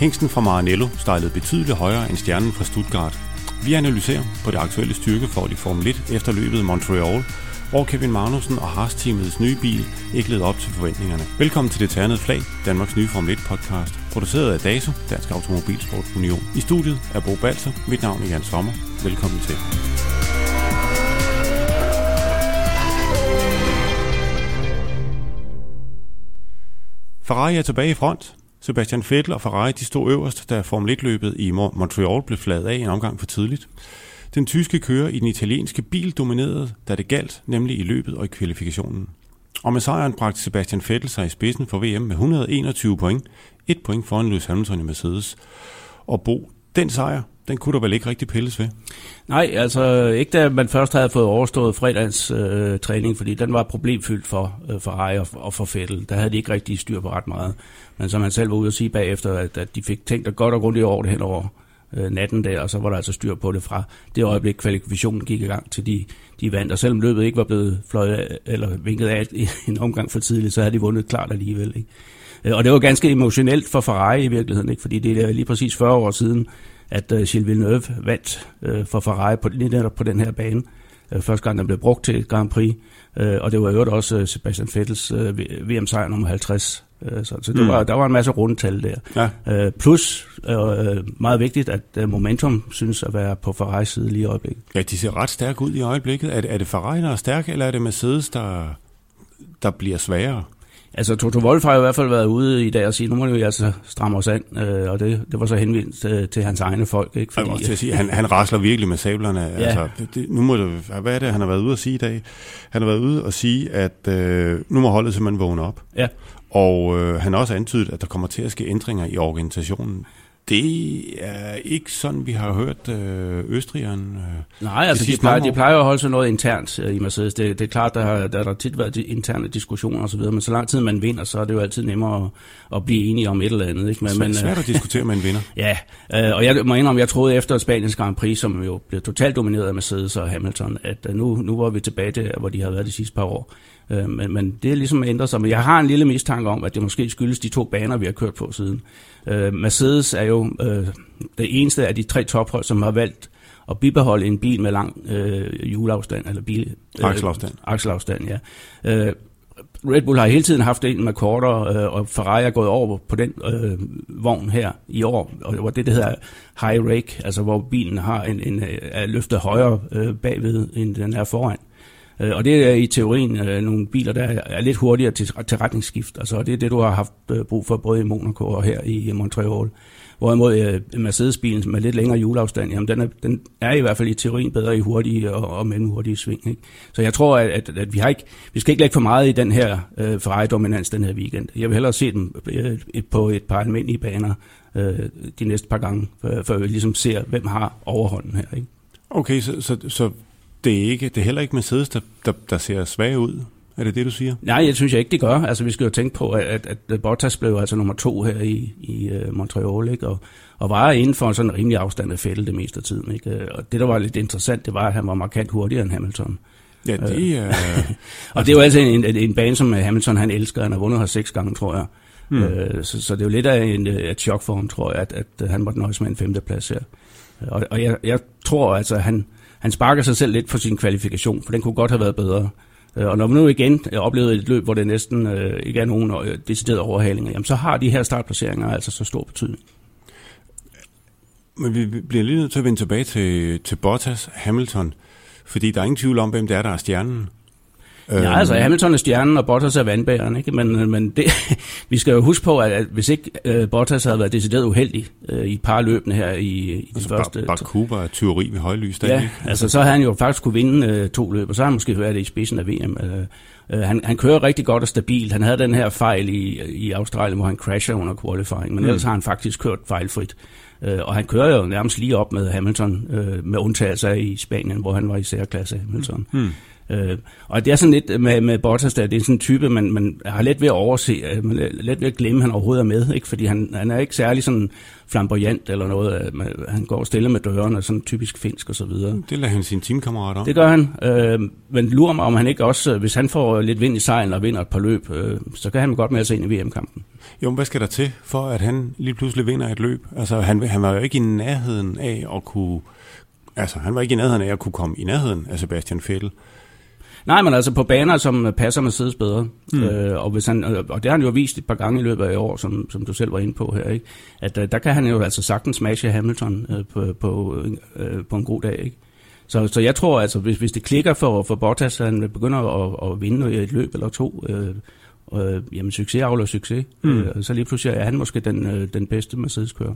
Hængsten fra Maranello stejlede betydeligt højere end stjernen fra Stuttgart. Vi analyserer på det aktuelle styrkeforhold i Formel 1 efter løbet Montreal, hvor Kevin Magnussen og Haas-teamets nye bil ikke led op til forventningerne. Velkommen til det ternede flag, Danmarks nye Formel 1 podcast, produceret af DASO, Dansk Automobilsport Union. I studiet er Bo Balser, mit navn er Jan Sommer. Velkommen til. Ferrari er tilbage i front. Sebastian Vettel og Ferrari de stod øverst, da Formel 1-løbet i Montreal blev fladet af en omgang for tidligt. Den tyske kører i den italienske bil dominerede, da det galt, nemlig i løbet og i kvalifikationen. Og med sejren bragte Sebastian Vettel sig i spidsen for VM med 121 point, et point foran Lewis Hamilton i Mercedes. Og Bo, den sejr, den kunne der vel ikke rigtig pilles ved? Nej, altså ikke da man først havde fået overstået fredagens øh, træning, fordi den var problemfyldt for, øh, for Ej og, og for Fettel. Der havde de ikke rigtig styr på ret meget. Men som han selv var ude at sige bagefter, at, at de fik tænkt godt og grundigt over det hen over øh, natten der, og så var der altså styr på det fra det øjeblik, kvalifikationen gik i gang til de, de vandt. Og selvom løbet ikke var blevet fløjet eller vinket af i en omgang for tidligt, så havde de vundet klart alligevel. Ikke? Øh, og det var ganske emotionelt for Ferrari i virkeligheden, ikke? fordi det er lige præcis 40 år siden, at uh, Gilles Villeneuve vandt uh, for Ferrari på, lige netop på den her bane. Uh, første gang, den blev brugt til Grand Prix. Uh, og det var jo også uh, Sebastian Vettels uh, VM-sejr nummer 50. Uh, så så det mm. var, der var en masse rundtal der. Ja. Uh, plus, uh, meget vigtigt, at uh, momentum synes at være på Ferrari's side lige i øjeblikket. Ja, de ser ret stærke ud i øjeblikket. Er det, er det Ferrari, der er stærk, eller er det Mercedes, der, der bliver sværere? Altså Toto Wolff har jo i hvert fald været ude i dag og sige, nu må vi altså stramme os an, øh, og det, det var så henvendt til, til hans egne folk. Ikke? Fordi, jeg til at sige, han, han rasler virkelig med sablerne. Ja. Altså, det, nu må det, hvad er det, han har været ude at sige i dag? Han har været ude og sige, at øh, nu må holdet simpelthen vågne op. Ja. Og øh, han har også antydet, at der kommer til at ske ændringer i organisationen det er ikke sådan, vi har hørt øh, Østrigeren. Øh, Nej, altså de plejer, de plejer at holde sig noget internt øh, i Mercedes. Det, det er klart, der har der, der tit været interne diskussioner osv., men så lang tid man vinder, så er det jo altid nemmere at, at blive enige om et eller andet. Ikke? Men, Svært, men, svært at diskutere med en vinder. ja, øh, og jeg må indrømme, jeg troede efter Spaniens Grand Prix, som jo blev totalt domineret af Mercedes og Hamilton, at øh, nu, nu var vi tilbage til, hvor de har været de sidste par år. Øh, men, men det er ligesom ændret sig. Men jeg har en lille mistanke om, at det måske skyldes de to baner, vi har kørt på siden. Øh, Mercedes er jo øh, det eneste af de tre tophold, som har valgt at bibeholde en bil med lang øh, hjulafstand, eller bil... Øh, akselafstand. Akselafstand, ja. Øh, Red Bull har hele tiden haft en med kortere, øh, og Ferrari er gået over på den øh, vogn her i år, og det var det, der hedder high rake, altså hvor bilen har en, en, øh, er løftet højere øh, bagved, end den er foran. Øh, og det er i teorien øh, nogle biler, der er lidt hurtigere til, til retningsskift. Altså, det er det, du har haft øh, brug for både i Monaco og her i Montreal. Hvorimod øh, Mercedes-bilen med lidt længere hjulafstand, jamen den er, den er i hvert fald i teorien bedre i hurtige og, og mellemhurtige sving. Ikke? Så jeg tror, at, at, at vi, har ikke, vi skal ikke lægge for meget i den her øh, Ferrari-dominans den her weekend. Jeg vil hellere se dem øh, på et par almindelige baner øh, de næste par gange, før vi ligesom ser, hvem har overhånden her. Ikke? Okay, så, så, så det er, ikke, det er heller ikke Mercedes, der, der, der ser svage ud. Er det det, du siger? Nej, jeg synes jeg ikke, det gør. Altså, vi skal jo tænke på, at, at, at Bottas blev altså nummer to her i, i uh, Montreal, ikke? Og, og var inden for en sådan rimelig afstand af Fettel det meste af tiden. Ikke? Og det, der var lidt interessant, det var, at han var markant hurtigere end Hamilton. Ja, det er... Uh, og det er jo altså en, en, en bane, som Hamilton han elsker. Han har vundet her seks gange, tror jeg. Mm. Uh, så, så det er jo lidt af en, et chok for ham, tror jeg, at, at han måtte nøjes med en femteplads her. Og, og jeg, jeg tror altså, at han han sparker sig selv lidt for sin kvalifikation, for den kunne godt have været bedre. Øh, og når vi nu igen øh, oplevede et løb, hvor det næsten øh, ikke er nogen øh, deciderede overhalinger, jamen så har de her startplaceringer altså så stor betydning. Men vi bliver lige nødt til at vende tilbage til, til Bottas Hamilton, fordi der er ingen tvivl om, hvem det er, der er stjernen. Ja, altså Hamilton er stjernen, og Bottas er vandbæreren, ikke? Men, men det, vi skal jo huske på, at, at hvis ikke uh, Bottas havde været decideret uheldig uh, i et par løbende her i, i altså, de første... Baku var tyveri ved højlys, Ja, ikke? altså så havde han jo faktisk kunne vinde uh, to løb, og så har han måske været det i spidsen af VM. Uh, uh, han, han kører rigtig godt og stabilt. Han havde den her fejl i, i Australien, hvor han crasher under qualifying, men mm. ellers har han faktisk kørt fejlfrit. Og han kører jo nærmest lige op med Hamilton, med undtagelse i Spanien, hvor han var i særklasse Hamilton. Mm. Øh, og det er sådan lidt med, med Bottas, der, det er sådan en type, man, man har let ved at overse, øh, man er let ved at glemme, at han overhovedet er med, ikke? fordi han, han er ikke særlig sådan flamboyant eller noget. Han går stille med dørene, og sådan typisk finsk og så videre. Det lader han sine teamkammerater om. Det gør han, øh, men lurer mig, om han ikke også, hvis han får lidt vind i sejlen og vinder et par løb, øh, så kan han godt med sig ind i VM-kampen. Jo, men hvad skal der til, for at han lige pludselig vinder et løb? Altså, han, han var jo ikke i nærheden af at kunne... Altså, han var ikke i nærheden af at kunne komme i nærheden af Sebastian Vettel. Nej, men altså på baner, som passer Mercedes bedre. Mm. Øh, og, hvis han, og det har han jo vist et par gange i løbet af i år, som, som du selv var inde på her, ikke? at øh, der kan han jo altså sagtens smashe Hamilton øh, på, på, øh, på en god dag. Ikke? Så, så jeg tror altså, hvis, hvis det klikker for, for Bottas, at han begynder at, at vinde et løb eller to, øh, øh, jamen succes avler succes. Mm. Øh, så lige pludselig er han måske den, øh, den bedste Mercedes-kører.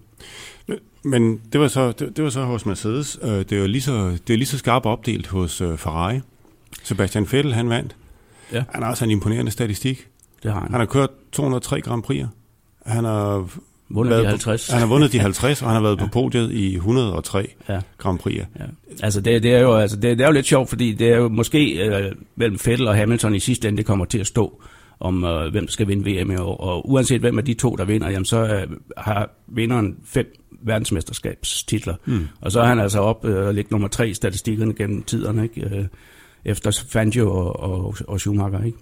Men det var så, det, det var så hos Mercedes. Øh, det er jo lige så, det er lige så skarpt opdelt hos øh, Ferrari. Sebastian Vettel, han vandt. Ja. Han har også en imponerende statistik. Det har han. Han har kørt 203 Grand Prix. Han har vundet de 50. På, han har vundet de 50, og han har været ja. på podiet i 103 ja. Grand Prix. Ja. Altså det, det, er jo, altså det, det er jo lidt sjovt, fordi det er jo måske øh, mellem Vettel og Hamilton i sidste ende, det kommer til at stå om øh, hvem skal vinde VM i år. Og uanset hvem af de to, der vinder, jamen, så øh, har vinderen fem verdensmesterskabstitler. Mm. Og så er han altså op øh, og ligger nummer tre i statistikkerne gennem tiderne. Ikke? Øh, efter Fangio og, og, og Schumacher. Ikke?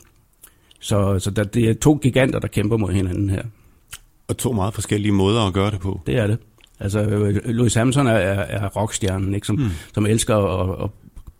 Så, så der, det er to giganter, der kæmper mod hinanden her. Og to meget forskellige måder at gøre det på. Det er det. Altså, Louis Hamilton er, er, er rockstjernen, ikke? Som, mm. som elsker at, at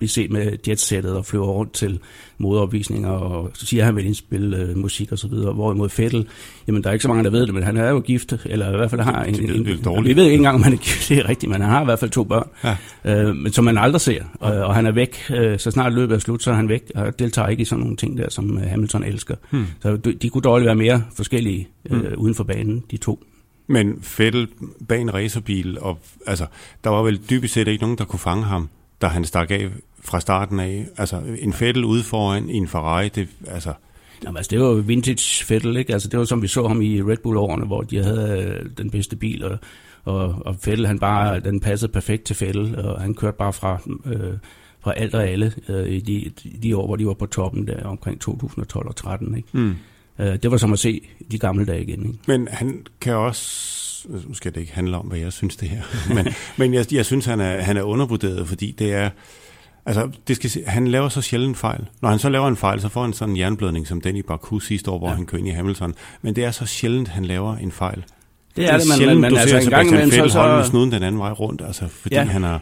blive set med jetsættet og flyver rundt til modeopvisninger, og så siger han, at han vil indspille øh, musik og så videre. Hvorimod Fettel, jamen der er ikke så mange, der ved det, men han er jo gift, eller i hvert fald har en... Det, det en vi ved ikke engang, om han er gift, det er rigtigt, men han har i hvert fald to børn, ja. øh, men som man aldrig ser. Og, og han er væk, øh, så snart løbet er slut, så er han væk, og deltager ikke i sådan nogle ting der, som øh, Hamilton elsker. Hmm. Så de, de kunne dårligt være mere forskellige øh, hmm. uden for banen, de to. Men Fettel bag en racerbil, og altså, der var vel dybest set ikke nogen, der kunne fange ham, da han stak af fra starten af. Altså en Fettel ude foran i en Ferrari, det, altså... Jamen, altså, det var vintage Fettel, ikke? Altså, det var som vi så ham i Red Bull-årene, hvor de havde øh, den bedste bil, og, og, og Fettel, han bare, den passede perfekt til Fettel, og han kørte bare fra, øh, fra alt og alle øh, i de, de år, hvor de var på toppen der, omkring 2012 og 13, ikke? Mm. Øh, det var som at se de gamle dage igen, ikke? Men han kan også nu skal det ikke handle om, hvad jeg synes det her, men, men jeg, jeg synes, han er, han er undervurderet, fordi det er, Altså, det skal, han laver så sjældent fejl. Når han så laver en fejl, så får han sådan en jernblødning, som den i Baku sidste år, hvor ja. han kører ind i Hamilton. Men det er så sjældent, han laver en fejl. Det er det, det er men, men, men altså en gang imellem så... så... med snuden den anden vej rundt, altså, fordi ja. han har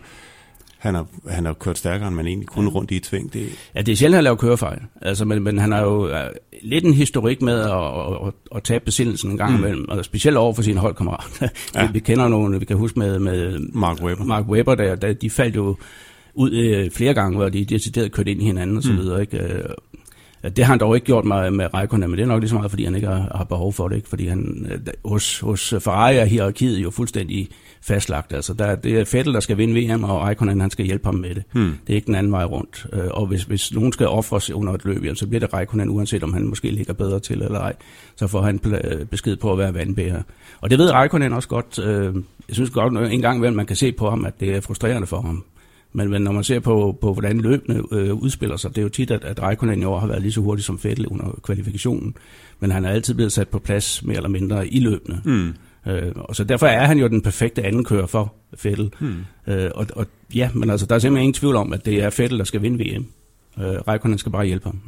han har, han har kørt stærkere, end man egentlig kunne rundt i et sving. Det... Ja, det er sjældent, at han laver kørefejl. Altså, men, men han har jo uh, lidt en historik med at, at, at, at tabe besindelsen en gang mm. imellem, og specielt over for sine holdkammerater. ja. vi kender nogle, vi kan huske med, med Mark Webber, Mark Webber der, der, de faldt jo ud øh, flere gange, hvor de decideret kørt ind i hinanden og så mm. videre. Ikke? Øh, det har han dog ikke gjort med, med Raikkonen, men det er nok lige så meget, fordi han ikke har, har behov for det. Ikke? Fordi han, øh, hos, hos Ferrari er hierarkiet jo fuldstændig fastlagt. Altså, der, det er Vettel, der skal vinde VM, og Raikkonen han skal hjælpe ham med det. Hmm. Det er ikke den anden vej rundt. Øh, og hvis, hvis nogen skal offres under et løb, så bliver det Raikkonen, uanset om han måske ligger bedre til eller ej. Så får han besked på at være vandbærer. Og det ved Raikkonen også godt. Jeg synes godt en gang imellem, man kan se på ham, at det er frustrerende for ham. Men, men når man ser på, på hvordan løbende øh, udspiller sig, det er jo tit, at, at Raikkonen i år har været lige så hurtig som Vettel under kvalifikationen, men han er altid blevet sat på plads mere eller mindre i løbende. Mm. Øh, og så derfor er han jo den perfekte andenkører for Vettel. Mm. Øh, og, og ja, men altså, der er simpelthen ingen tvivl om, at det er Vettel, der skal vinde VM. Øh, Raikkonen skal bare hjælpe ham.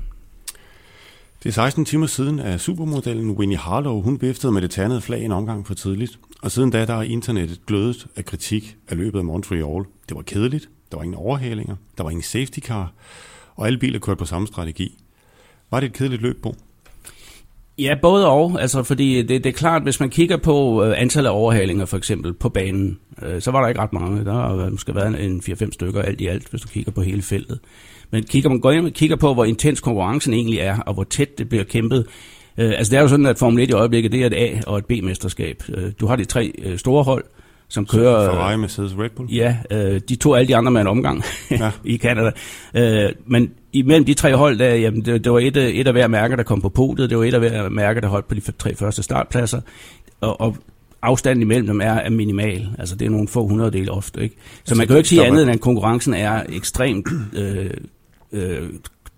Det er 16 timer siden, at supermodellen Winnie Harlow, hun viftede med det tandede flag en omgang for tidligt. Og siden da, der er internettet glødet af kritik af løbet af Montreal. Det var kedeligt, der var ingen overhalinger, der var ingen safety car, og alle biler kørte på samme strategi. Var det et kedeligt løb Bo? Ja, både og. Altså, fordi det, det er klart, hvis man kigger på øh, antallet af overhalinger for eksempel på banen, øh, så var der ikke ret mange. Der har måske været en 4-5 stykker alt i alt, hvis du kigger på hele feltet. Men kigger man går ind og kigger på, hvor intens konkurrencen egentlig er, og hvor tæt det bliver kæmpet, øh, altså det er jo sådan, at Formel 1 i øjeblikket, det er et A- og et B-mesterskab. Øh, du har de tre øh, store hold, som kører... Ferrari, Mercedes, Red Bull? Ja, øh, de to alle de andre med en omgang ja. i Canada. Øh, men imellem de tre hold, der, jamen, det, det var et, et af hver mærke, der kom på podiet, det var et af hver mærke, der holdt på de tre første startpladser, og, og afstanden imellem dem er, er minimal. Altså det er nogle få hundrededele ofte. Ikke? Så altså, man kan jo ikke sige andet, end at konkurrencen er ekstremt øh, øh,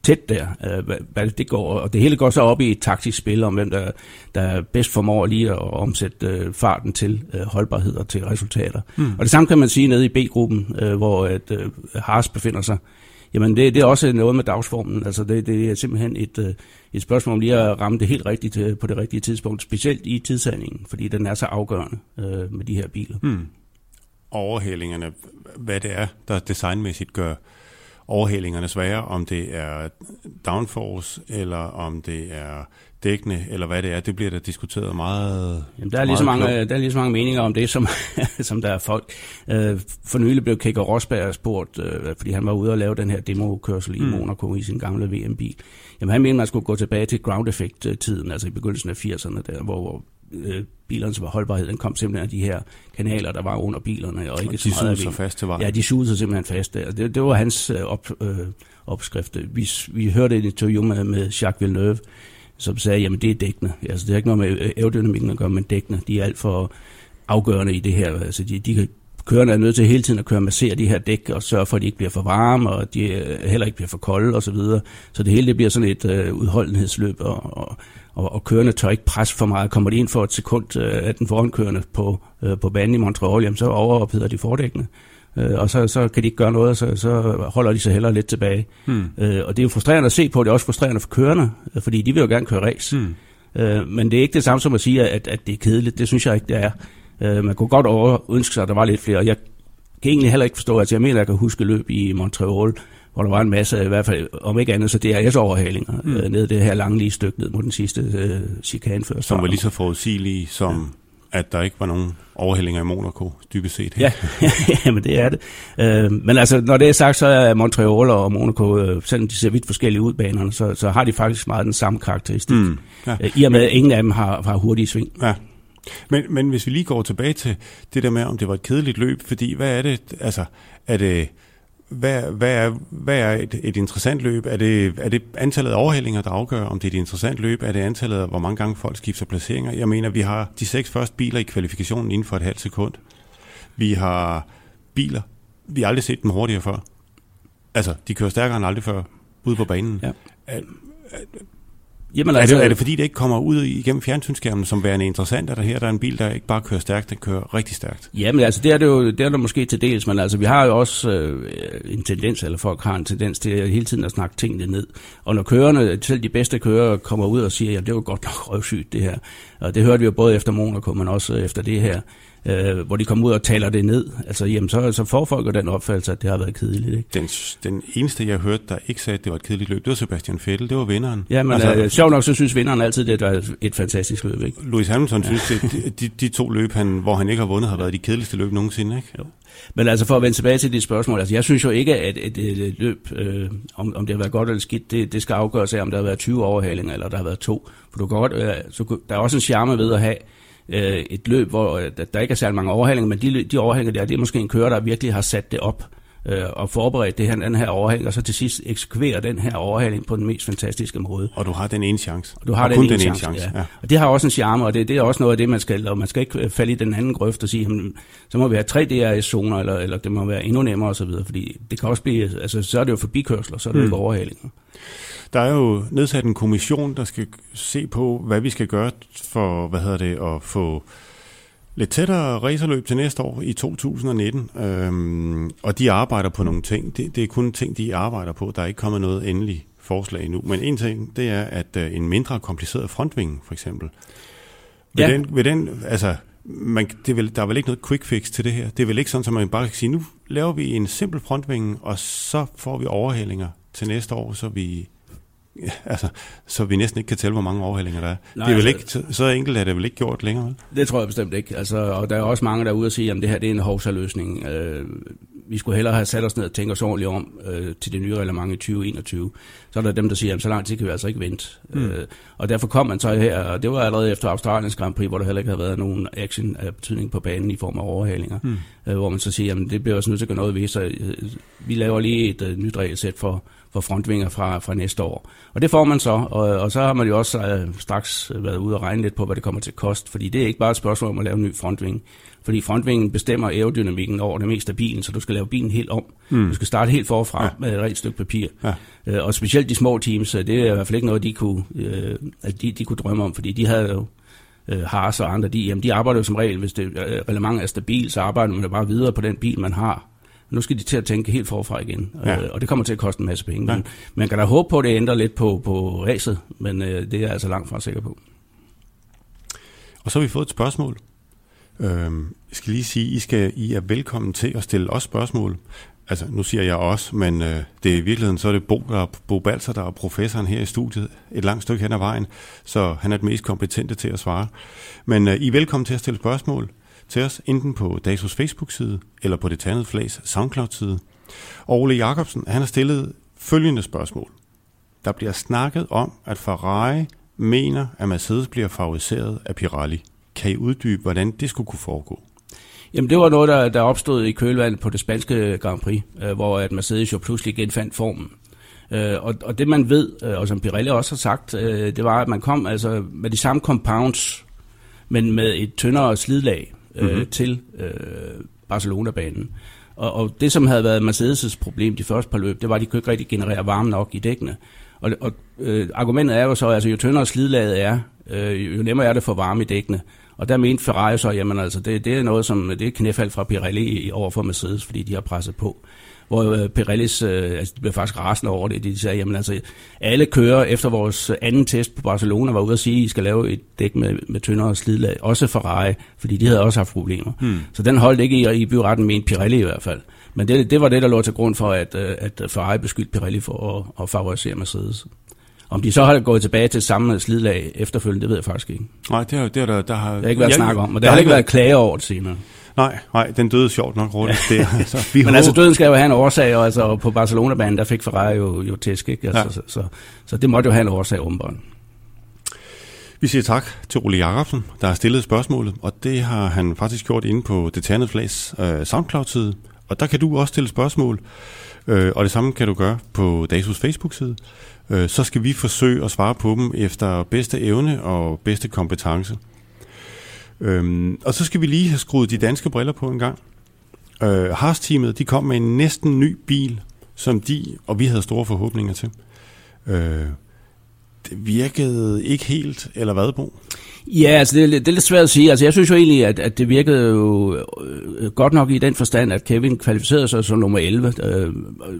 tæt der, øh, hvad, hvad det går. Og det hele går så op i et taktisk spil om, hvem der, der bedst formår lige at omsætte øh, farten til øh, holdbarhed og til resultater. Mm. Og det samme kan man sige nede i B-gruppen, øh, hvor at, øh, Haas befinder sig. Jamen det, det er også noget med dagsformen. Altså det, det er simpelthen et, et spørgsmål om lige at ramme det helt rigtigt på det rigtige tidspunkt, specielt i tidshandlingen, fordi den er så afgørende øh, med de her biler. Mm. Overhælingerne, hvad det er, der designmæssigt gør overhælingerne svære, om det er downforce, eller om det er dækkende, eller hvad det er, det bliver der diskuteret meget Jamen, der, er lige så mange, der er lige så mange meninger om det, som, som der er folk. Øh, for nylig blev Kækker Rosberg spurgt, øh, fordi han var ude og lave den her demokørsel mm. i Monaco i sin gamle VM-bil. Jamen han mente, man skulle gå tilbage til ground effect-tiden, altså i begyndelsen af 80'erne, der, hvor, hvor øh, bilernes holdbarhed, den kom simpelthen af de her kanaler, der var under bilerne. Og, ikke og de så meget sig fast til vejen. Ja, de sugede sig simpelthen fast der. Det, det var hans øh, op, øh, opskrift. Vi, vi hørte et interview med, med Jacques Villeneuve, som sagde, jamen det er dækkende. Altså det har ikke noget med aerodynamikken at gøre, men dækkende. De er alt for afgørende i det her. Altså de, de kan kørerne er nødt til hele tiden at køre og massere de her dæk og sørge for, at de ikke bliver for varme, og de heller ikke bliver for kolde osv. Så, videre. så det hele det bliver sådan et øh, udholdenhedsløb, og, og, og, og kørende tør ikke presse for meget. Kommer de ind for et sekund øh, af den forankørende på, øh, på banen i Montreal, jamen, så overopheder de fordækkene. Øh, og så, så kan de ikke gøre noget, og så, så holder de sig heller lidt tilbage. Hmm. Øh, og det er jo frustrerende at se på, det er også frustrerende for kørende, øh, fordi de vil jo gerne køre race. Hmm. Øh, men det er ikke det samme som at sige, at, at det er kedeligt. Det synes jeg ikke, det er. Øh, man kunne godt over ønske sig, at der var lidt flere. Jeg kan egentlig heller ikke forstå, at altså jeg mener, at jeg kan huske løb i Montreal, hvor der var en masse, i hvert fald om ikke andet, så DRS-overhalinger mm. øh, ned det her lange lige stykke ned mod den sidste øh, chikane før. Som var lige så forudsigelige som ja. at der ikke var nogen overhældinger i Monaco, dybest set. Ja, ja men det er det. Øh, men altså, når det er sagt, så er Montreal og Monaco, øh, selvom de ser vidt forskellige ud banerne, så, så har de faktisk meget den samme karakteristik. Mm, ja. øh, I og med, at ingen af dem har, har hurtige sving. Ja. Men, men hvis vi lige går tilbage til det der med, om det var et kedeligt løb, fordi hvad er det, altså, er det hvad, hvad, er, hvad er et, et interessant løb? Er det, er det antallet af overhældinger, der afgør, om det er et interessant løb? Er det antallet af, hvor mange gange folk skifter placeringer? Jeg mener, vi har de seks første biler i kvalifikationen inden for et halvt sekund. Vi har biler, vi har aldrig set dem hurtigere før. Altså, de kører stærkere end aldrig før ude på banen. Ja. Jamen, altså, er, det, er det fordi, det ikke kommer ud igennem fjernsynsskærmen som værende interessant, at der her der er en bil, der ikke bare kører stærkt, den kører rigtig stærkt? Jamen altså, det er det jo det er det måske til dels, men altså, vi har jo også øh, en tendens, eller folk har en tendens til at hele tiden at snakke tingene ned. Og når kørerne, selv de bedste kører, kommer ud og siger, at det var godt nok røvsygt det her. Og det hørte vi jo både efter Monaco, men også efter det her øh, hvor de kommer ud og taler det ned, altså jamen, så, så får folk jo den opfattelse, at det har været kedeligt. Ikke? Den, den eneste, jeg hørte, der ikke sagde, at det var et kedeligt løb, det var Sebastian Vettel, det var vinderen. Ja, men altså, øh, sjovt nok, så synes vinderen altid, det er et fantastisk løb. Ikke? Louis Hamilton ja. synes, at de, de, de to løb, han, hvor han ikke har vundet, har været de kedeligste løb nogensinde. Ikke? Jo. Men altså for at vende tilbage til dit spørgsmål, altså jeg synes jo ikke, at et, et, et løb, øh, om, om det har været godt eller skidt, det, det skal afgøres af, om der har været 20 overhalinger, eller der har været to. For du kan godt, øh, så, der er også en charme ved at have øh, et løb, hvor øh, der ikke er særlig mange overhalinger, men de, de overhalinger der, det er måske en kører, der virkelig har sat det op øh, og forberedt det her, den her overhaling, og så til sidst eksekvere den her overhaling på den mest fantastiske måde. Og du har den ene chance. Og du har og den, ene, den ene chance, chance. Ja. ja. Og det har også en charme, og det, det er også noget af det, man skal, og man skal ikke falde i den anden grøft og sige, jamen, så må vi have tre DRS-zoner, eller, eller det må være endnu nemmere osv., fordi det kan også blive, altså så er det jo forbikørsler, så er det mm. ikke overhalinger. Der er jo nedsat en kommission, der skal se på, hvad vi skal gøre for, hvad hedder det, at få lidt tættere racerløb til næste år i 2019, øhm, og de arbejder på nogle ting. Det, det er kun ting, de arbejder på. Der er ikke kommet noget endeligt forslag endnu. Men en ting, det er, at uh, en mindre kompliceret frontvinge, for eksempel, ved, ja. den, ved den, altså, man, det vil, der er vel ikke noget quick fix til det her. Det er vel ikke sådan, at man bare kan sige, nu laver vi en simpel frontvinge, og så får vi overhældinger til næste år, så vi Ja, altså, så vi næsten ikke kan tælle, hvor mange overhældinger der er. Nej, det er vel altså, ikke, så enkelt er det vel ikke gjort længere, vel? Det tror jeg bestemt ikke. Altså, og der er også mange, der er ude og sige, at det her det er en hovsaløsning. Øh, vi skulle hellere have sat os ned og tænkt os ordentligt om øh, til det nye reglement i 2021. Så er der dem, der siger, at så lang tid kan vi altså ikke vente. Mm. Øh, og derfor kom man så her, og det var allerede efter Australiens Grand Prix, hvor der heller ikke havde været nogen action af betydning på banen i form af overhalinger. Mm. Øh, hvor man så siger, at det bliver også nødt til at gøre noget ved, så øh, vi laver lige et øh, nyt regelsæt for for frontvinger fra, fra næste år. Og det får man så, og, og så har man jo også øh, straks været ude og regne lidt på, hvad det kommer til at koste, fordi det er ikke bare et spørgsmål om at lave en ny frontving. fordi frontvingen bestemmer aerodynamikken over det meste af bilen, så du skal lave bilen helt om. Mm. Du skal starte helt forfra ja. med et rent stykke papir. Ja. Øh, og specielt de små teams, det er i hvert fald ikke noget, de kunne, øh, de, de kunne drømme om, fordi de havde jo øh, Haas og andre, de, jamen, de arbejder jo som regel, hvis det øh, relevant er stabilt, så arbejder man bare videre på den bil, man har. Nu skal de til at tænke helt forfra igen, ja. øh, og det kommer til at koste en masse penge. Ja. Men man kan da håbe på, at det ændrer lidt på, på racet, men øh, det er jeg altså langt fra sikker på. Og så har vi fået et spørgsmål. Øhm, jeg skal lige sige, I, skal, I er velkommen til at stille os spørgsmål. Altså, nu siger jeg også, men øh, det er i virkeligheden, så er det Bo, der, Bo Balser, der er professoren her i studiet et langt stykke hen ad vejen, så han er den mest kompetente til at svare. Men øh, I er velkommen til at stille spørgsmål til os, enten på Dasos Facebook-side, eller på det tandede flags SoundCloud-side. Og Ole Jacobsen, han har stillet følgende spørgsmål. Der bliver snakket om, at Ferrari mener, at Mercedes bliver favoriseret af Pirelli. Kan I uddybe, hvordan det skulle kunne foregå? Jamen det var noget, der, der opstod i kølvandet på det spanske Grand Prix, øh, hvor at Mercedes jo pludselig genfandt formen. Øh, og, og det man ved, øh, og som Pirelli også har sagt, øh, det var, at man kom altså med de samme compounds, men med et tyndere slidlag øh, mm-hmm. til øh, Barcelona-banen. Og, og det, som havde været Mercedes' problem de første par løb, det var, at de kunne ikke rigtig generere varme nok i dækkene. Og, og øh, argumentet er jo så, at altså, jo tyndere slidlaget er, øh, jo nemmere er det for varme i dækkene. Og der mente Ferrari så, jamen altså, det, det er noget som, det er knæfald fra Pirelli over for Mercedes, fordi de har presset på. Hvor øh, Pirellis, øh, altså de blev faktisk rasende over det, de sagde, jamen altså, alle kører efter vores anden test på Barcelona var ude at sige, at I skal lave et dæk med, med tyndere slidlag, også Ferrari, fordi de havde også haft problemer. Hmm. Så den holdt ikke i, i byretten med en Pirelli i hvert fald. Men det, det var det, der lå til grund for, at, øh, at Ferrari beskyldte Pirelli for at, at favorisere Mercedes. Om de så har gået tilbage til samme slidlag efterfølgende, det ved jeg faktisk ikke. Nej, det, er, det, er der, der har... Det har ikke været snak om, og der har ikke været klage over det senere. Nej, nej, den døde sjovt nok. Ja. Det, altså, vi Men håber... altså, døden skal jo have en årsag, og altså, på Barcelona-banen, der fik Ferrari jo, jo tæsk, ikke? Altså, ja. så, så, så, det måtte jo have en årsag åbenbart. Vi siger tak til Ole Jacobsen, der har stillet spørgsmålet, og det har han faktisk gjort inde på det Ternede Flags øh, SoundCloud-side. Og der kan du også stille spørgsmål, øh, og det samme kan du gøre på Dasus Facebook-side øh, så skal vi forsøge at svare på dem efter bedste evne og bedste kompetence. Øhm, og så skal vi lige have skruet de danske briller på en gang. Øh, Haas-teamet, de kom med en næsten ny bil, som de, og vi havde store forhåbninger til. Øh, det virkede ikke helt, eller hvad, Bo? Ja, altså det, det er lidt svært at sige. Altså jeg synes jo egentlig, at, at det virkede jo øh, godt nok i den forstand, at Kevin kvalificerede sig som nummer 11, øh,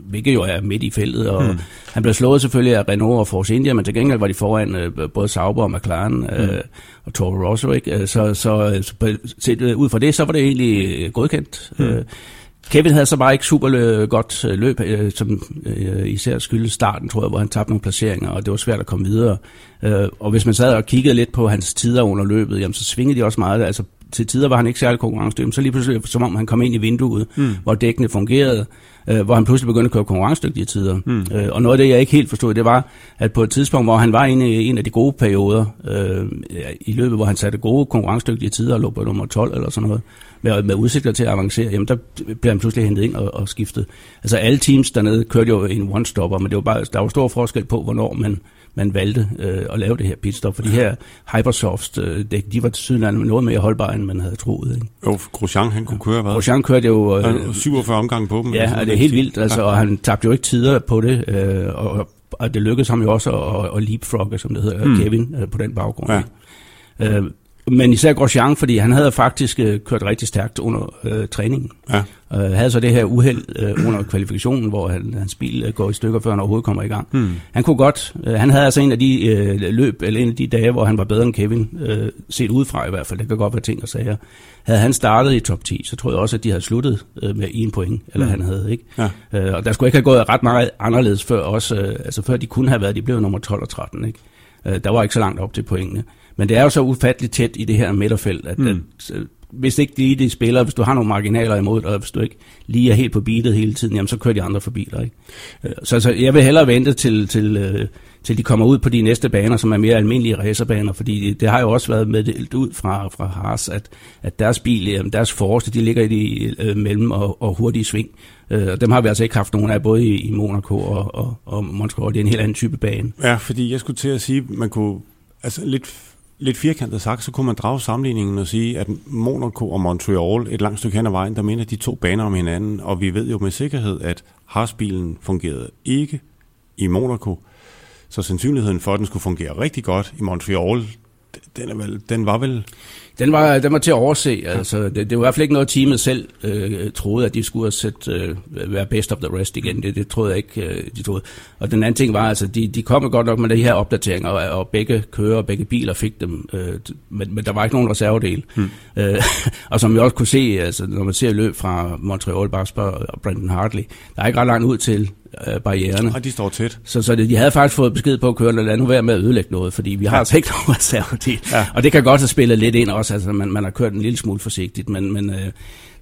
hvilket jo er midt i feltet, og hmm. han blev slået selvfølgelig af Renault og Force India, men til gengæld var de foran øh, både Sauber og McLaren øh, hmm. og Toro Rosso, ikke? Øh, så, så, så set ud fra det, så var det egentlig godkendt. Hmm. Øh, Kevin havde så bare ikke super godt øh, løb, øh, som øh, især skyldes starten, tror jeg, hvor han tabte nogle placeringer, og det var svært at komme videre. Og hvis man sad og kiggede lidt på hans tider under løbet, jamen, så svingede de også meget. Altså, til tider var han ikke særlig konkurrencedygtig, så lige pludselig, som om han kom ind i vinduet, mm. hvor dækkene fungerede, hvor han pludselig begyndte at køre konkurrencedygtige tider. Mm. og noget af det, jeg ikke helt forstod, det var, at på et tidspunkt, hvor han var inde i en af de gode perioder øh, i løbet, hvor han satte gode konkurrencedygtige tider og lå på nummer 12 eller sådan noget, med, med udsigter til at avancere, jamen der bliver han pludselig hentet ind og, og skiftet. Altså alle teams dernede kørte jo en one-stopper, men det var bare, der var stor forskel på, hvornår man, man valgte øh, at lave det her pitstop, for de her Hypersoft øh, dæk, de var til noget mere holdbare, end man havde troet. Ikke? Jo, Grosjean, han kunne køre, hvad? Grosjean kørte jo... Øh, 47 omgange på dem. Ja, og det er helt vildt, altså, og han tabte jo ikke tider på det, øh, og, og det lykkedes ham jo også at, at leapfrogge, som det hedder, mm. Kevin, øh, på den baggrund. Ja. Øh, men især Grosjean, fordi han havde faktisk øh, kørt rigtig stærkt under øh, træningen. Ja. Øh, havde så det her uheld øh, under kvalifikationen, hvor han, hans bil øh, går i stykker, før han overhovedet kommer i gang. Hmm. Han kunne godt, øh, han havde altså en af de øh, løb, eller en af de dage, hvor han var bedre end Kevin, øh, set udefra i hvert fald, det kan godt være ting og sager. Havde han startet i top 10, så tror jeg også, at de havde sluttet øh, med en point, eller hmm. han havde, ikke? Ja. Øh, og der skulle ikke have gået ret meget anderledes før også, øh, altså før de kunne have været, de blev nummer 12 og 13, ikke? Øh, der var ikke så langt op til pointene. Men det er jo så ufatteligt tæt i det her midterfelt, at, mm. at øh, hvis ikke lige de spiller, hvis du har nogle marginaler imod, og hvis du ikke lige er helt på beatet hele tiden, jamen så kører de andre forbi dig. Ikke? Øh, så, så jeg vil hellere vente til, til, øh, til de kommer ud på de næste baner, som er mere almindelige racerbaner, fordi det har jo også været med ud fra, fra Haas, at, at deres bil, deres forreste, de ligger i de øh, mellem og, og hurtige sving. Øh, dem har vi altså ikke haft nogen af, både i, i Monaco og, og, og Montreal. Det er en helt anden type bane. Ja, fordi jeg skulle til at sige, man kunne altså lidt lidt firkantet sagt, så kunne man drage sammenligningen og sige, at Monaco og Montreal et langt stykke hen ad vejen, der minder de to baner om hinanden, og vi ved jo med sikkerhed, at Haas-bilen fungerede ikke i Monaco, så sandsynligheden for, at den skulle fungere rigtig godt i Montreal, den, er vel, den var vel den var, den var til at overse. Altså, det, det var i hvert fald ikke noget, teamet selv øh, troede, at de skulle sæt, øh, være best of the rest igen. Det, det troede jeg ikke, øh, de troede. Og den anden ting var, altså, de, de kom godt nok med de her opdateringer, og, og begge kører og begge biler fik dem, øh, men, men der var ikke nogen reservedel. Hmm. Øh, og som vi også kunne se, altså, når man ser løb fra Montreal, Basper og Brandon Hartley, der er ikke ret langt ud til øh, barriererne. Og de står tæt. Så, så de havde faktisk fået besked på at køre, lad nu være med at ødelægge noget, fordi vi har ja. altså ikke nogen reservedel. Ja. Og det kan godt have spillet lidt ind også, altså man, man har kørt en lille smule forsigtigt, men, men øh,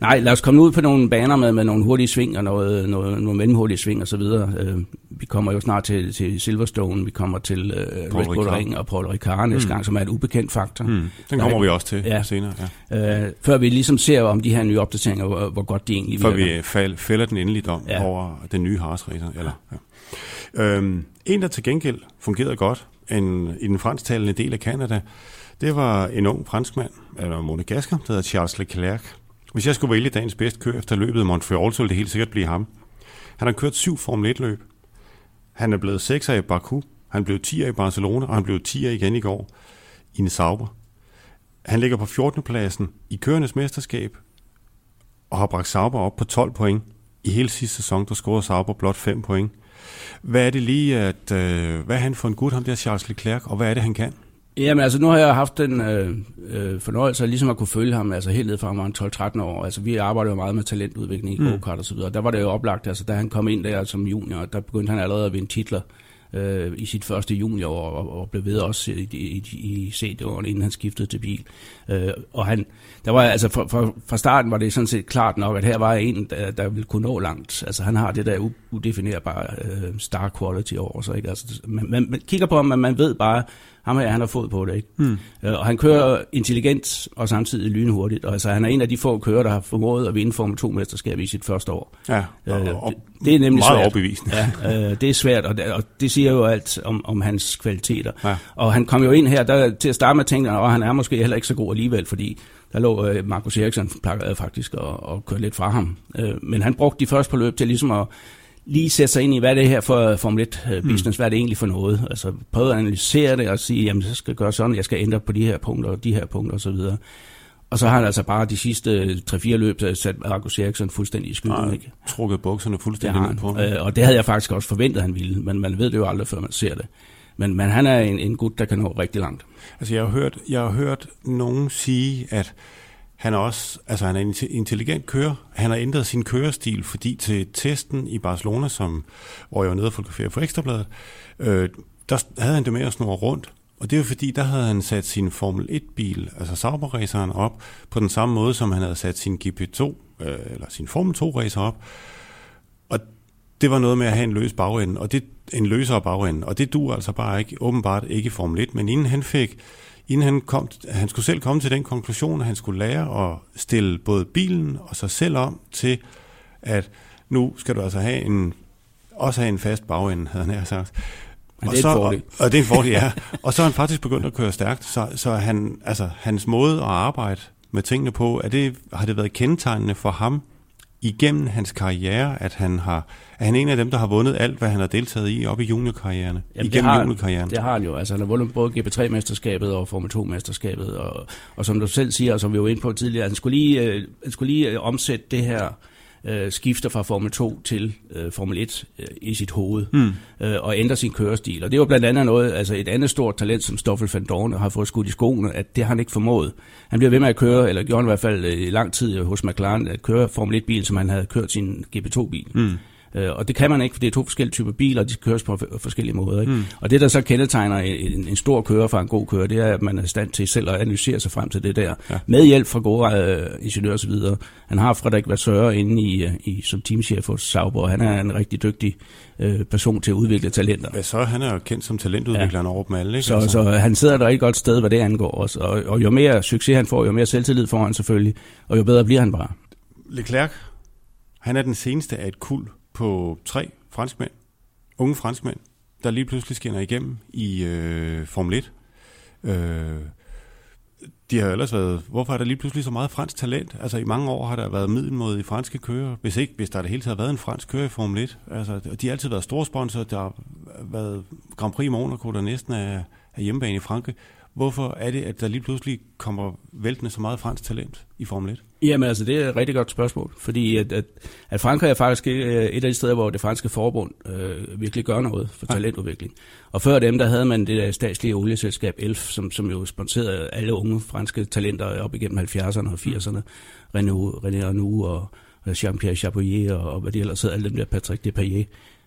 nej, lad os komme ud på nogle baner med, med nogle hurtige sving og noget, noget, nogle mellemhurtige sving og så videre. Øh, vi kommer jo snart til, til Silverstone, vi kommer til øh, Red Bull Ring og Paul Ricard næste mm. gang, som er et ubekendt faktor. Mm. Den kommer ja, vi også til ja. senere. Ja. Øh, før vi ligesom ser om de her nye opdateringer, hvor, hvor godt de egentlig virker. Før vi fælder den endelige dom ja. over den nye Haas Racer. Eller, ja. Øhm, en, der til gengæld fungerede godt en, i den fransktalende del af Canada, det var en ung franskmand, eller monegasker, der hedder Charles Leclerc. Hvis jeg skulle vælge dagens bedste kører efter løbet i Montreal, så ville det helt sikkert blive ham. Han har kørt syv Formel 1-løb. Han er blevet 6'er i Baku, han blev 10'er i Barcelona, og han blev 10'er igen i går i en Sauber. Han ligger på 14. pladsen i kørendes mesterskab, og har bragt Sauber op på 12 point. I hele sidste sæson, der scorede Sauber blot 5 point. Hvad er det lige, at, øh, hvad er han for en gut, ham der Charles Leclerc, og hvad er det, han kan? Jamen altså, nu har jeg haft den øh, øh, fornøjelse ligesom at kunne følge ham, altså helt ned fra han 12-13 år. Altså vi arbejder jo meget med talentudvikling i mm. go-kart og så videre. Der var det jo oplagt, altså da han kom ind der som junior, der begyndte han allerede at vinde titler øh, i sit første juniorår, og, og blev ved også i, i, i CD-årene, inden han skiftede til bil. Øh, og han, der var altså fra, fra, fra starten var det sådan set klart nok, at her var en, der, der ville kunne nå langt. Altså han har det der udefinerbare øh, star quality over sig. Ikke? Altså, man, man, man kigger på ham, men man ved bare, ham her, han har fået på det, ikke? Mm. og han kører intelligent og samtidig lynhurtigt. Og altså, han er en af de få kører, der har formået at vinde Formel 2-mesterskab i sit første år. Ja, og, øh, og det, det er nemlig meget svært. overbevisende. Ja, øh, det er svært, og det, og det siger jo alt om, om hans kvaliteter. Ja. Og han kom jo ind her, der til at starte med tænkte at han er måske heller ikke så god alligevel, fordi der lå øh, Markus Eriksson faktisk og, og kørte lidt fra ham. Øh, men han brugte de første på løb til ligesom at lige sætte sig ind i, hvad det her for Formel 1 øh, business, mm. hvad er det egentlig for noget. Altså prøve at analysere det og sige, jamen så skal jeg gøre sådan, jeg skal ændre på de her punkter og de her punkter osv. Og så har han altså bare de sidste 3-4 løb sat Marcus Eriksson fuldstændig i skylden. Ikke? trukket bukserne fuldstændig ned på. Øh, og det havde jeg faktisk også forventet, han ville, men man ved det jo aldrig, før man ser det. Men, men han er en, en gut, der kan nå rigtig langt. Altså jeg har hørt, jeg har hørt nogen sige, at han er også, altså han er en intelligent kører. Han har ændret sin kørestil, fordi til testen i Barcelona, som, hvor jeg var nede og fotografere for Ekstrabladet, øh, der havde han det med at snurre rundt. Og det er jo fordi, der havde han sat sin Formel 1-bil, altså Sauber-raceren, op på den samme måde, som han havde sat sin GP2, øh, eller sin Formel 2-racer op. Og det var noget med at have en løs bagende, og det, en løsere bagende, og det du altså bare ikke, åbenbart ikke i Formel 1, men inden han fik inden han, kom, han skulle selv komme til den konklusion, at han skulle lære at stille både bilen og sig selv om til, at nu skal du altså have en, også have en fast bagende, havde han sagt. Og, det er så, og, og det er en fordel, ja. og så er han faktisk begyndt at køre stærkt, så, så han, altså, hans måde at arbejde med tingene på, er det, har det været kendetegnende for ham igennem hans karriere, at han har er han en af dem, der har vundet alt, hvad han har deltaget i op i juniorkarrieren? Jamen, igennem det har, juniorkarrieren? Det har han jo. Altså, han har vundet både GP3-mesterskabet og Formel 2-mesterskabet. Og, og som du selv siger, og som vi var inde på tidligere, han skulle lige, øh, han skulle lige øh, omsætte det her øh, skifter fra Formel 2 til øh, Formel 1 øh, i sit hoved mm. øh, og ændre sin kørestil. Og det var blandt andet noget, altså et andet stort talent, som Stoffel van Dorn har fået skudt i skoene, at det har han ikke formået. Han bliver ved med at køre, eller gjorde han i hvert fald øh, i lang tid hos McLaren, at køre Formel 1-bil, som han havde kørt sin GP2-bil. Mm. Øh, og det kan man ikke, for det er to forskellige typer biler, og de køres på forskellige måder. Ikke? Mm. Og det, der så kendetegner en, en stor kører fra en god kører, det er, at man er i stand til selv at analysere sig frem til det der. Ja. Med hjælp fra gode øh, ingeniører osv. Han har Frederik Vassøre inde i, øh, i, som teamchef hos Sauber, og han er en rigtig dygtig øh, person til at udvikle talenter. Hvad så? Han er jo kendt som talentudvikleren ja. over dem alle. Ikke? Så, altså. så han sidder der et godt sted, hvad det angår også. Og, og jo mere succes han får, jo mere selvtillid får han selvfølgelig, og jo bedre bliver han bare. Leclerc, han er den seneste af et kul på tre franskmænd, unge franskmænd, der lige pludselig skinner igennem i øh, Formel 1. Øh, de har ellers været, hvorfor er der lige pludselig så meget fransk talent? Altså i mange år har der været middelmåde i franske kører, hvis ikke, hvis der det hele taget har været en fransk kører i Formel 1. Altså, de har altid været store sponsorer, der har været Grand Prix Monaco, der næsten er, er hjemmebane i Frankrig. Hvorfor er det, at der lige pludselig kommer væltende så meget fransk talent i Formel 1? Jamen altså, det er et rigtig godt spørgsmål, fordi at, at, at Frankrig er faktisk øh, et af de steder, hvor det franske forbund øh, virkelig gør noget for talentudvikling. Og før dem, der havde man det der statslige olieselskab ELF, som, som jo sponserede alle unge franske talenter op igennem 70'erne og 80'erne. Renault, René Arnoux og Jean-Pierre Chapoyer og, og hvad de ellers hedder, alle dem der Patrick Depailler.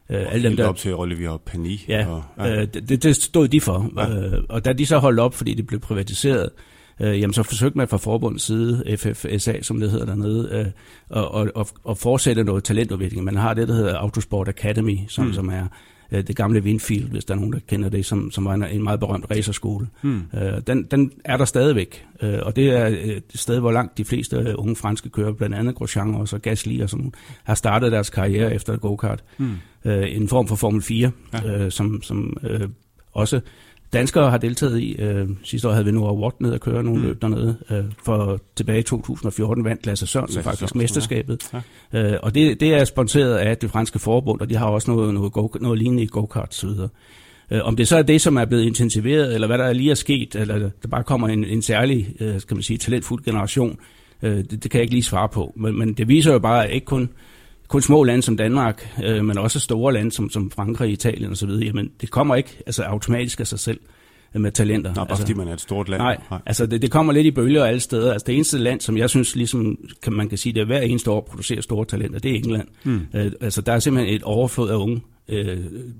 Øh, alle dem, der... op til Olivier Pani. Ja, og, ja. Øh, det, det stod de for. Ja. Øh, og da de så holdt op, fordi det blev privatiseret, øh, jamen så forsøgte man fra forbundets side, FFSA, som det hedder dernede, øh, at, at, at fortsætte noget talentudvikling. Man har det, der hedder Autosport Academy, som, mm. som er øh, det gamle Winfield, hvis der er nogen, der kender det, som, som var en, en meget berømt racerskole. Mm. Øh, den, den er der stadigvæk, øh, og det er et sted, hvor langt de fleste unge franske kører, blandt andet Grosjean og Gasly og sådan, har startet deres karriere efter go-kart. Mm. Øh, en form for Formel 4, ja. øh, som, som øh, også danskere har deltaget i. Øh, sidste år havde vi Nora Watt ned at køre nogle mm. løb dernede. Øh, for tilbage i 2014 vandt Lasse Sørensen faktisk Sørensen, mesterskabet. Ja. Øh, og det, det er sponsoreret af det franske forbund, og de har også noget, noget, go, noget lignende i go-kart osv. Øh, om det så er det, som er blevet intensiveret, eller hvad der lige er sket, eller der bare kommer en, en særlig, øh, skal man sige, talentfuld generation, øh, det, det kan jeg ikke lige svare på. Men, men det viser jo bare, at ikke kun kun små lande som Danmark, øh, men også store lande som, som Frankrig, Italien osv., jamen det kommer ikke altså, automatisk af sig selv øh, med talenter. Nå, bare altså, fordi man er et stort land. Nej, nej. altså det, det kommer lidt i bølger alle steder. Altså det eneste land, som jeg synes, ligesom kan man kan sige, det er hver eneste år producerer store talenter, det er England. Mm. Øh, altså der er simpelthen et overflod af unge, øh,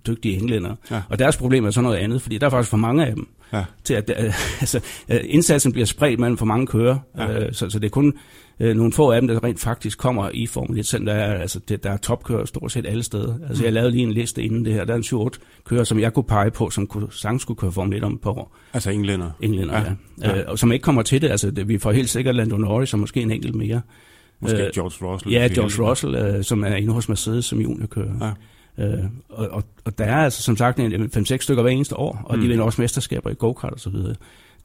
dygtige englænder. Ja. Og deres problem er så noget andet, fordi der er faktisk for mange af dem. Ja. Til at, øh, altså, øh, indsatsen bliver spredt mellem for mange kører, ja. øh, så, så det er kun øh, nogle få af dem, der rent faktisk kommer i Formel 1, selv der er, altså, det, der er topkører stort set alle steder. Altså, mm. jeg lavede lige en liste inden det her. Der er en 7 kører, som jeg kunne pege på, som kunne, sagtens skulle køre Formel 1 om på år. Altså englænder? Englænder, ja. ja. Øh, og som ikke kommer til det. Altså, det, vi får helt sikkert Lando Norris og måske en enkelt mere. Måske øh, George Russell? Ja, George Russell, øh, som er inde hos Mercedes som juniorkører. Ja. Øh, og, og, og der er altså som sagt 5-6 stykker hver eneste år, og mm. de vinder også mesterskaber i go-kart og så videre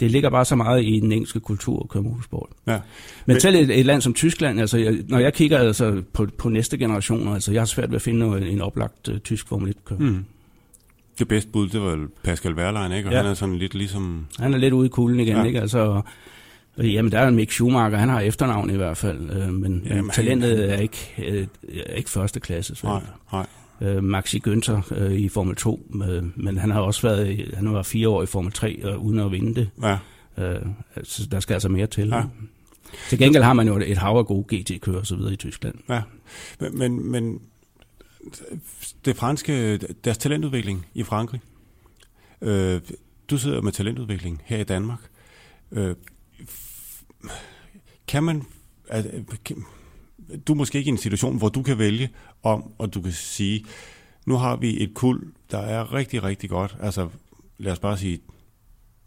det ligger bare så meget i den engelske kultur at køre motorsport. Ja. Men, Men selv et, et land som Tyskland, altså jeg, når jeg kigger altså på, på næste generation, altså jeg har svært ved at finde noget, en oplagt uh, tysk Formel 1-kører. Mm. Det bedste bud, det var Pascal Wehrlein, ikke? Og ja. han er sådan lidt ligesom... Han er lidt ude i kulden igen, ja. ikke? Altså, Jamen, der er Mick Schumacher, han har efternavn i hvert fald, øh, men jamen, talentet han... er ikke, øh, er ikke første klasse. Nej, nej øh, Maxi Günther øh, i Formel 2, øh, men han har også været, han var fire år i Formel 3 øh, uden at vinde det. Ja. Øh, altså, der skal altså mere til. Ja. Til gengæld har man jo et hav af gode GT-kører og så videre i Tyskland. Ja, men, men det franske, deres talentudvikling i Frankrig, øh, du sidder med talentudvikling her i Danmark. Øh, kan man, du er måske ikke i en situation, hvor du kan vælge om, og du kan sige, nu har vi et kul, der er rigtig, rigtig godt. Altså, lad os bare sige,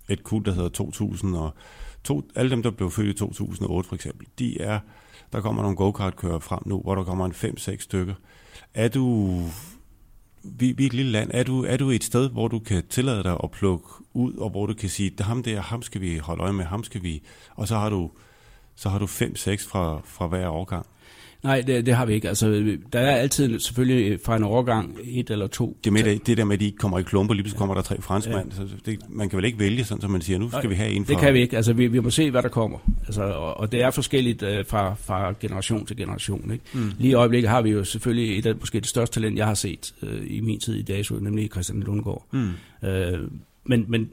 et kul, der hedder 2000, og to, alle dem, der blev født i 2008 for eksempel, de er, der kommer nogle go-kart-kører frem nu, hvor der kommer en 5-6 stykker. Er du, vi, vi er et lille land, er du, er du et sted, hvor du kan tillade dig at plukke ud, og hvor du kan sige, det ham der, ham skal vi holde øje med, ham skal vi, og så har du, så har du 5-6 fra, fra hver årgang. Nej, det, det har vi ikke. Altså, der er altid selvfølgelig fra en overgang et eller to. Det, med det, det der med, at de ikke kommer i klumper, lige pludselig kommer der tre franskmænd. Ja. Så det, man kan vel ikke vælge sådan, som man siger, nu skal Nej, vi have en fra... Det kan vi ikke. Altså, vi, vi må se, hvad der kommer. Altså, og, og det er forskelligt uh, fra, fra generation til generation. Ikke? Mm. Lige i øjeblikket har vi jo selvfølgelig et af måske det største talent, jeg har set uh, i min tid i DASO, nemlig Christian Lundgaard. Mm. Uh, men, men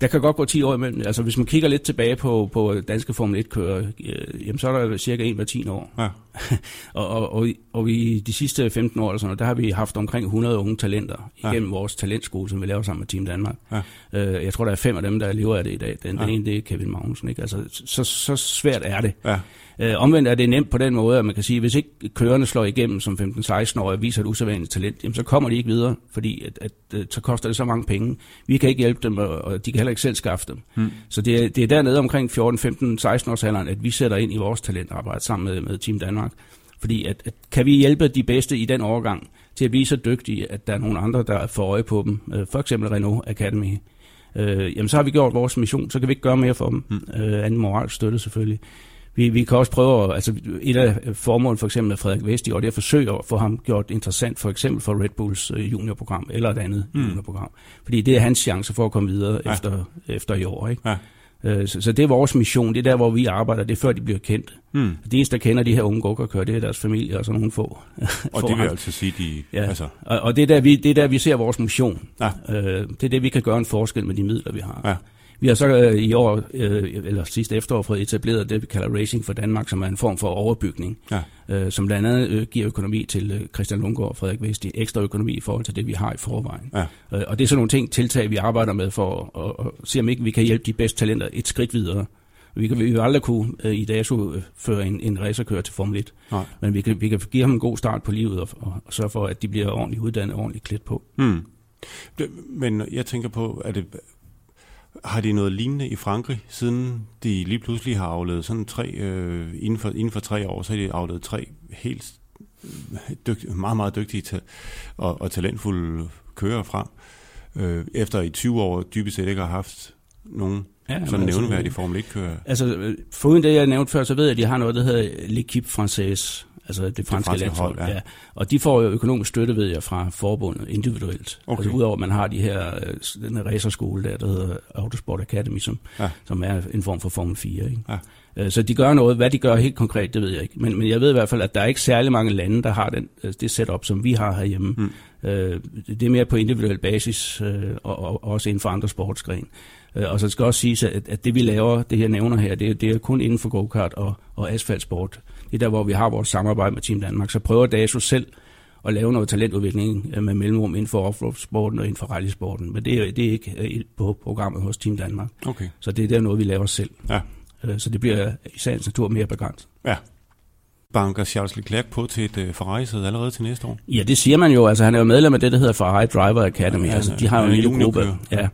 der kan godt gå 10 år imellem. Altså hvis man kigger lidt tilbage på, på danske Formel 1-kører, øh, jamen så er der cirka en hver 10 år. Ja. og, og, og, og vi de sidste 15 år, eller sådan der har vi haft omkring 100 unge talenter igennem ja. vores talentskole, som vi laver sammen med Team Danmark. Ja. Øh, jeg tror, der er fem af dem, der lever af det i dag. Den, ja. den ene, det er Kevin Magnussen. Ikke? Altså, så, så svært er det. Ja. Øh, omvendt er det nemt på den måde, at man kan sige, at hvis ikke kørerne slår igennem som 15-16 år og viser et usædvanligt talent, jamen, så kommer de ikke videre, fordi at, at, at, øh, så koster det så mange penge. Vi kan ikke hjælpe dem, og de kan heller ikke selv skaffe dem. Hmm. Så det er, det er dernede omkring 14, 15, 16 års alderen, at vi sætter ind i vores talentarbejde sammen med, med Team Danmark. Fordi at, at kan vi hjælpe de bedste i den overgang til at blive så dygtige, at der er nogle andre, der får øje på dem, øh, for eksempel Renault Academy, øh, jamen så har vi gjort vores mission, så kan vi ikke gøre mere for dem. Mm. Øh, anden moral støtte selvfølgelig. Vi, vi kan også prøve, altså et af formålene for eksempel af Frederik Vest i år, det er at forsøge at få ham gjort interessant, for eksempel for Red Bulls øh, juniorprogram, eller et andet mm. juniorprogram. Fordi det er hans chance for at komme videre ja. efter, efter i år. Ikke? Ja. Øh, så, så det er vores mission, det er der, hvor vi arbejder, det er før de bliver kendt. Mm. Det eneste, der kender de her unge gokkerkører, det er deres familie og sådan nogle få. Og det vil altså sige, de... Ja. Altså. Og, og det, er der, vi, det er der, vi ser vores mission. Ja. Øh, det er det, vi kan gøre en forskel med de midler, vi har. Ja. Vi har så øh, i år, øh, eller sidste efterår, fået etableret det, vi kalder Racing for Danmark, som er en form for overbygning, ja. øh, som blandt andet øh, giver økonomi til øh, Christian Lundgaard og Frederik Vesti, ekstra økonomi i forhold til det, vi har i forvejen. Ja. Øh, og det er sådan nogle ting, tiltag, vi arbejder med for at, at, se, om ikke vi kan hjælpe de bedste talenter et skridt videre. Vi kan vi vil aldrig kunne øh, i dag så føre en, en racerkører til Formel 1, Nej. men vi kan, vi kan give ham en god start på livet og, og, og sørge for, at de bliver ordentligt uddannet, ordentligt klædt på. Hmm. Men jeg tænker på, at det, har de noget lignende i Frankrig, siden de lige pludselig har afledt sådan tre, øh, inden, for, inden for tre år, så har de afledt tre helt dygt, meget, meget dygtige til, og, og talentfulde kører frem, øh, efter i 20 år dybest set ikke har haft nogen ja, sådan altså, nævneværdige Formel 1-kører. Altså, foruden det, jeg nævnte før, så ved jeg, at de har noget, der hedder L'Equipe Française, altså det franske, det franske. Hold, ja. ja. Og de får jo økonomisk støtte, ved jeg, fra forbundet individuelt. Okay. Altså udover at man har de her, øh, den her racerskole der, der hedder Autosport Academy, som, ja. som er en form for Formel 4. Ikke? Ja. Øh, så de gør noget. Hvad de gør helt konkret, det ved jeg ikke. Men, men jeg ved i hvert fald, at der er ikke særlig mange lande, der har den, øh, det setup, som vi har herhjemme. Mm. Det er mere på individuel basis, og, og også inden for andre sportsgren. Og så skal også sige, at, at det vi laver, det her nævner her, det, det er kun inden for go-kart og, og asfaltsport det er der, hvor vi har vores samarbejde med Team Danmark. Så prøver DASO selv at lave noget talentudvikling øh, med mellemrum inden for offroad-sporten og inden for rallysporten. Men det er, det er ikke øh, på programmet hos Team Danmark. Okay. Så det er der noget, vi laver selv. Ja. Øh, så det bliver i sagens natur mere begrænset. Ja. Banker Charles Leclerc på til et Ferrari-sæde allerede til næste år? Ja, det siger man jo. Altså, han er jo medlem af det, der hedder Ferrari Driver Academy. Ja, altså, de har jo en lille gruppe. Ja.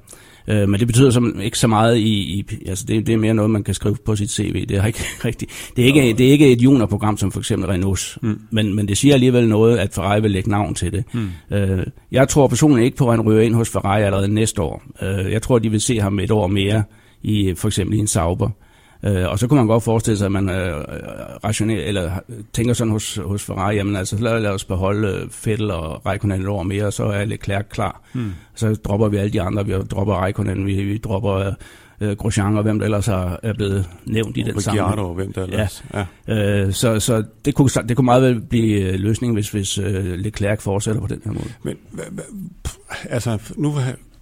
Øh, men det betyder som, ikke så meget i, i altså det, det er mere noget, man kan skrive på sit CV. Det er ikke rigtigt. Det er ikke, det er ikke et juniorprogram som for eksempel Renault, mm. men, men det siger alligevel noget, at Ferrari vil lægge navn til det. Mm. Øh, jeg tror personligt ikke på, at han ryger ind hos Ferrari allerede næste år. Øh, jeg tror, de vil se ham et år mere i for eksempel i en Sauber. Øh, og så kunne man godt forestille sig, at man øh, rationel, eller tænker sådan hos, hos Ferrari, jamen altså lad, lad os beholde øh, Vettel og Raikkonen et år mere, og så er Leclerc klar. Hmm. Så dropper vi alle de andre, vi dropper Raikkonen, vi, vi dropper øh, Grosjean og hvem der ellers er, er blevet nævnt i den sammenhæng. og hvem der ellers. Ja. ja. Øh, så så det, kunne, det kunne meget vel blive øh, løsningen, hvis, hvis øh, Leclerc fortsætter på den her måde. Men altså, nu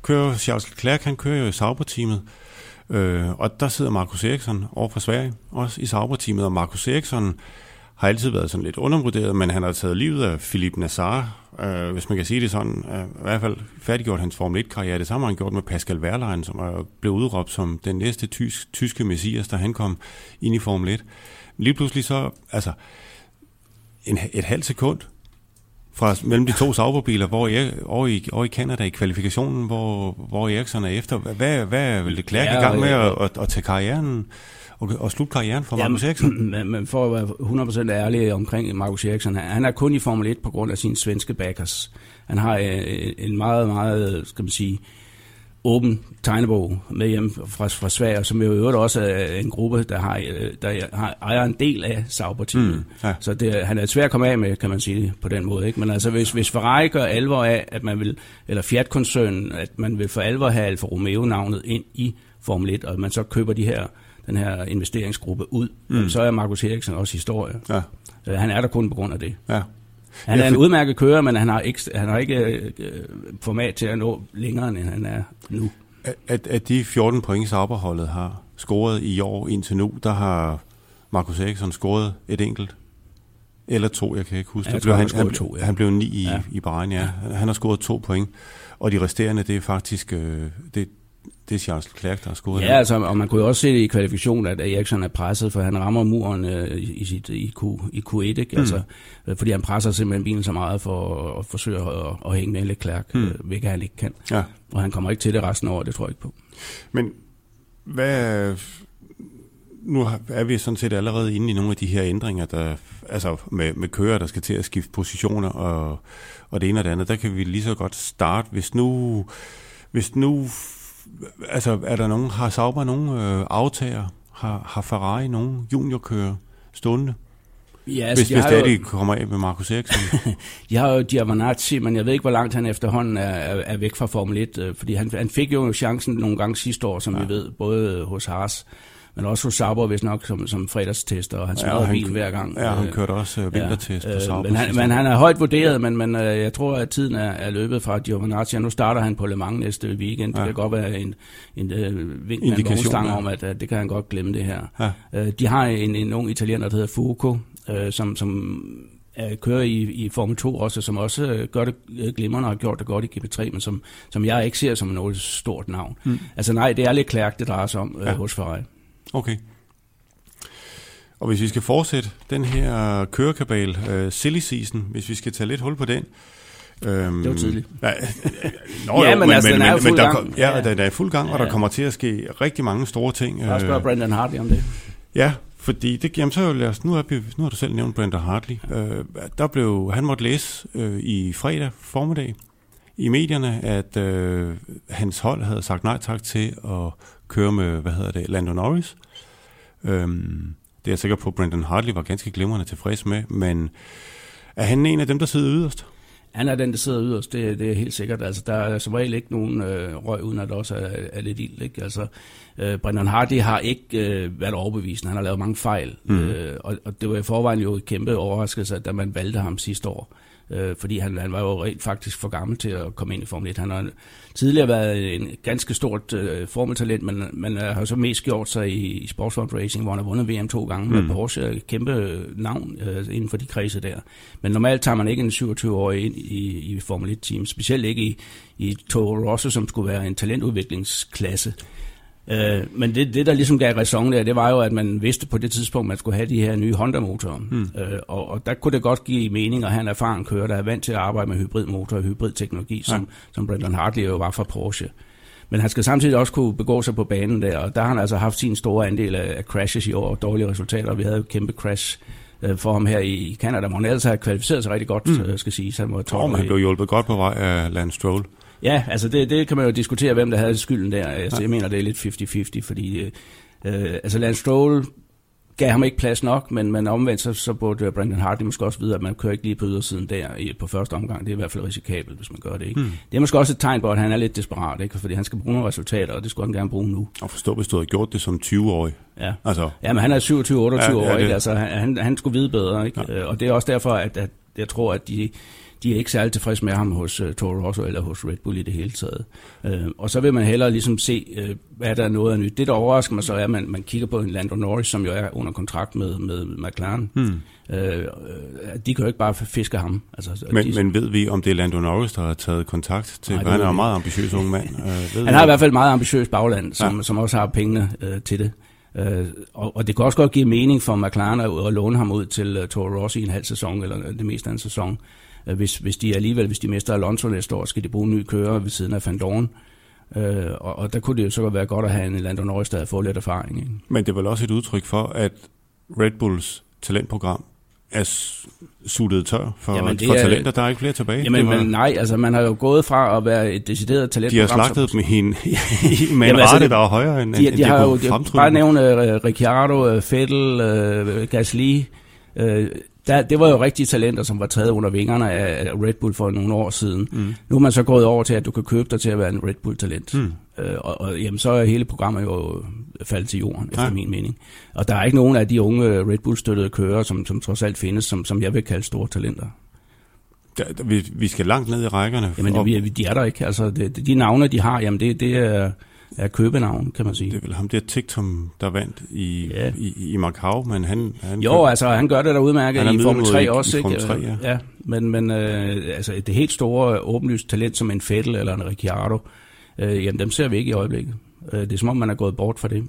kører Charles Leclerc, han kører jo i Sauber-teamet, Øh, og der sidder Markus Eriksson over fra Sverige, også i Sauber-teamet, og Markus Eriksson har altid været sådan lidt undervurderet, men han har taget livet af Philip Nassar, øh, hvis man kan sige det sådan, øh, i hvert fald færdiggjort hans Formel 1-karriere. Det samme har han gjort med Pascal Wehrlein, som er blevet udråbt som den næste tysk, tyske messias, da han kom ind i Formel 1. Lige pludselig så, altså, en, et halvt sekund, fra mellem de to Sauberbiler, hvor jeg, over, i, over i Canada i kvalifikationen, hvor, hvor Eriksson er efter. Hvad, hvad det klare ja, i gang med at, at, at tage karrieren og, og slutte karrieren for Marcus Eriksson? Men, men for at være 100% ærlig omkring Marcus Eriksson, han er kun i Formel 1 på grund af sine svenske backers. Han har øh, en meget, meget, skal man sige, åben tegnebog med hjem fra, fra Sverige, som jo i øvrigt også er en gruppe, der, har, øh, der har, ejer en del af Sauber-teamet. Mm, ja. Så det, han er svært at komme af med, kan man sige på den måde. Ikke? Men altså, hvis, hvis Ferrari gør alvor af, at man vil, eller Fiat-koncernen, at man vil for alvor have Alfa Romeo-navnet ind i Formel 1, og man så køber de her, den her investeringsgruppe ud, mm. så er Markus Eriksen også historie. Ja. Øh, han er der kun på grund af det. Ja. Han er en udmærket kører, men han har ikke, han har ikke øh, format til at nå længere, end han er nu. At, at de 14 point, Sauberholdet har scoret i år indtil nu, der har Markus Eriksson scoret et enkelt eller to, jeg kan ikke huske. Ja, jeg tror, han, han, to, ja. han blev ni i, ja. i Bahrain, ja. Han har scoret to point, og de resterende, det er faktisk øh, det, det er Charles Leclerc, der har scoret. Ja, altså, og man kunne jo også se det i kvalifikationen, at Eriksson er presset, for han rammer muren øh, i, sit, i, Q, i Q1, ikke? Mm. Altså, fordi han presser simpelthen bilen så meget for at, at forsøge at, at hænge med Leclerc, mm. øh, hvilket han ikke kan. Ja. Og han kommer ikke til det resten af året, det tror jeg ikke på. Men hvad... Nu er vi sådan set allerede inde i nogle af de her ændringer, der, altså med, med kører, der skal til at skifte positioner og, og det ene og det andet. Der kan vi lige så godt starte, hvis nu, hvis nu altså, er der nogen, har Sauber nogen øh, aftager? Har, har Ferrari nogen juniorkører stående? Ja, altså, hvis, hvis det jo, de kommer af med Marcus Eriksson. de har jo Giovanazzi, men jeg ved ikke, hvor langt han efterhånden er, er, er væk fra Formel 1, øh, fordi han, han fik jo chancen nogle gange sidste år, som ja. vi ved, både hos Haas, men også hos Sauber, hvis nok, som, som fredagstester, og han smadrer ja, bilen hver gang. Ja, han øh, kørte også uh, vintertest ja, på Sauber. Men han, men han er højt vurderet, men, men jeg tror, at tiden er, er løbet fra Giovanazzi, og nu starter han på Le Mans næste weekend. Ja. Det kan godt være en, en uh, vink med en om, at uh, det kan han godt glemme det her. Ja. De har en, en ung italiener, der hedder uh, som, som kører i, i Formel 2 også, som også gør det glimrende og har gjort det godt i GP3, men som, som jeg ikke ser som noget stort navn. Mm. Altså nej, det er lidt klærk, det drejer sig om ja. hos Ferrari. Okay. Og hvis vi skal fortsætte den her kørekabal, uh, silly season, hvis vi skal tage lidt hul på den. Øhm, det var tidligt. Ja, nå, ja, men, men, altså, men, den er men, men der, gang. Ja, ja, der er fuld gang, ja, ja. og der kommer til at ske rigtig mange store ting. Jeg spørge Brendan Hartley om det. Ja, fordi det, jamen så lad os, nu, er, nu har du selv nævnt Brendan Hartley. Øh, der blev, han måtte læse øh, i fredag formiddag i medierne, at øh, hans hold havde sagt nej tak til at køre med, hvad hedder det, Lando Norris. Øhm, det er jeg sikker på, at Brendan Hartley var ganske glimrende tilfreds med, men er han en af dem, der sidder yderst? Han er den, der sidder yderst, det, det er helt sikkert. Altså, der er som regel ikke nogen øh, røg, uden at der også er, er lidt ild. Ikke? Altså, øh, Brendan Hardy har ikke øh, været overbevisende. Han har lavet mange fejl. Mm. Øh, og, og det var i forvejen jo et kæmpe overraskelse, da man valgte ham sidste år øh, fordi han, han var jo rent faktisk for gammel til at komme ind i Formel 1. Han har tidligere været en ganske stort øh, formeltalent, men man har så mest gjort sig i, i Sportsfund Racing, hvor han har vundet VM to gange mm. med Porsche. Kæmpe navn øh, inden for de kredse der. Men normalt tager man ikke en 27-årig ind i, i Formel 1-team, specielt ikke i, i Toro Rosso, som skulle være en talentudviklingsklasse. Øh, men det, det, der ligesom gav ræson der, det var jo, at man vidste på det tidspunkt, man skulle have de her nye Honda-motorer. Mm. Øh, og, og der kunne det godt give mening at have en erfaren kører, der er vant til at arbejde med hybridmotor og hybridteknologi, som, ja. som Brendan Hartley jo var fra Porsche. Men han skal samtidig også kunne begå sig på banen der, og der har han altså haft sin store andel af, af crashes i år og dårlige resultater. Vi havde jo kæmpe crash øh, for ham her i Canada, hvor han ellers har kvalificeret sig rigtig godt, mm. skal sige. Han, var oh, han blev hjulpet godt på vej af Lance Stroll. Ja, altså det, det kan man jo diskutere, hvem der havde skylden der. Altså, ja. Jeg mener, det er lidt 50-50, fordi øh, øh, altså Lance Stroll gav ham ikke plads nok, men, men omvendt så, så burde Brandon Hartley måske også vide, at man kører ikke lige på ydersiden der i, på første omgang. Det er i hvert fald risikabelt, hvis man gør det. Ikke? Hmm. Det er måske også et tegn på, at han er lidt desperat, ikke? fordi han skal bruge nogle resultater, og det skulle han gerne bruge nu. Og forstå, hvis du havde gjort det som 20-årig. Ja. Altså. ja, men han er 27-28 ja, år, ja, Altså, han, han skulle vide bedre. Ikke? Ja. Og det er også derfor, at, at jeg tror, at de de er ikke særlig tilfredse med ham hos uh, Toro Rosso eller hos Red Bull i det hele taget. Uh, og så vil man hellere ligesom se, uh, hvad der er noget af nyt. Det, der overrasker mig så, er, at man, man kigger på en Lando Norris, som jo er under kontrakt med, med McLaren. Hmm. Uh, de kan jo ikke bare fiske ham. Altså, men, de, men ved vi, om det er Lando Norris, der har taget kontakt til? Nej, han er en meget ambitiøs ung mand. Uh, ved han har i hvert fald meget ambitiøs bagland, som, ja. som også har pengene uh, til det. Uh, og, og det kan også godt give mening for McLaren at, at låne ham ud til uh, Toro Rosso i en halv sæson, eller det meste af en sæson. Hvis, hvis de alligevel, hvis de mister Alonso næste år, skal de bruge en ny kører ved siden af Van Dorn. Øh, og, og der kunne det jo så være godt at have en Lando Norris, der havde fået lidt erfaring. Ikke? Men det er vel også et udtryk for, at Red Bulls talentprogram er suttet tør for, jamen, for er, talenter. Der er ikke flere tilbage. Jamen, var... men nej, altså man har jo gået fra at være et decideret talent. De har slagtet dem i en, med en altså, rate, der er højere end, de, end de, de har jo, de, Bare nævne uh, Ricciardo, uh, Vettel, uh, Gasly. Uh, der, det var jo rigtige talenter, som var taget under vingerne af Red Bull for nogle år siden. Mm. Nu er man så gået over til, at du kan købe dig til at være en Red Bull-talent. Mm. Øh, og, og jamen, så er hele programmet jo faldet til jorden, efter ja. min mening. Og der er ikke nogen af de unge Red Bull-støttede kører, som, som trods alt findes, som, som jeg vil kalde store talenter. Ja, vi, vi skal langt ned i rækkerne. Jamen, det, de er der ikke. Altså, det, de navne, de har, jamen det, det er er købenavn, kan man sige. Det er vel ham der Tiktum, der vandt i, ja. i, i Macau, men han... han jo, altså han gør det der udmærket i Formel 3 også, i, ikke? 3, ja. ja. Men, men øh, altså, det helt store åbenlyst talent som en Vettel eller en Ricciardo, øh, jamen dem ser vi ikke i øjeblikket. Øh, det er som om, man er gået bort fra det.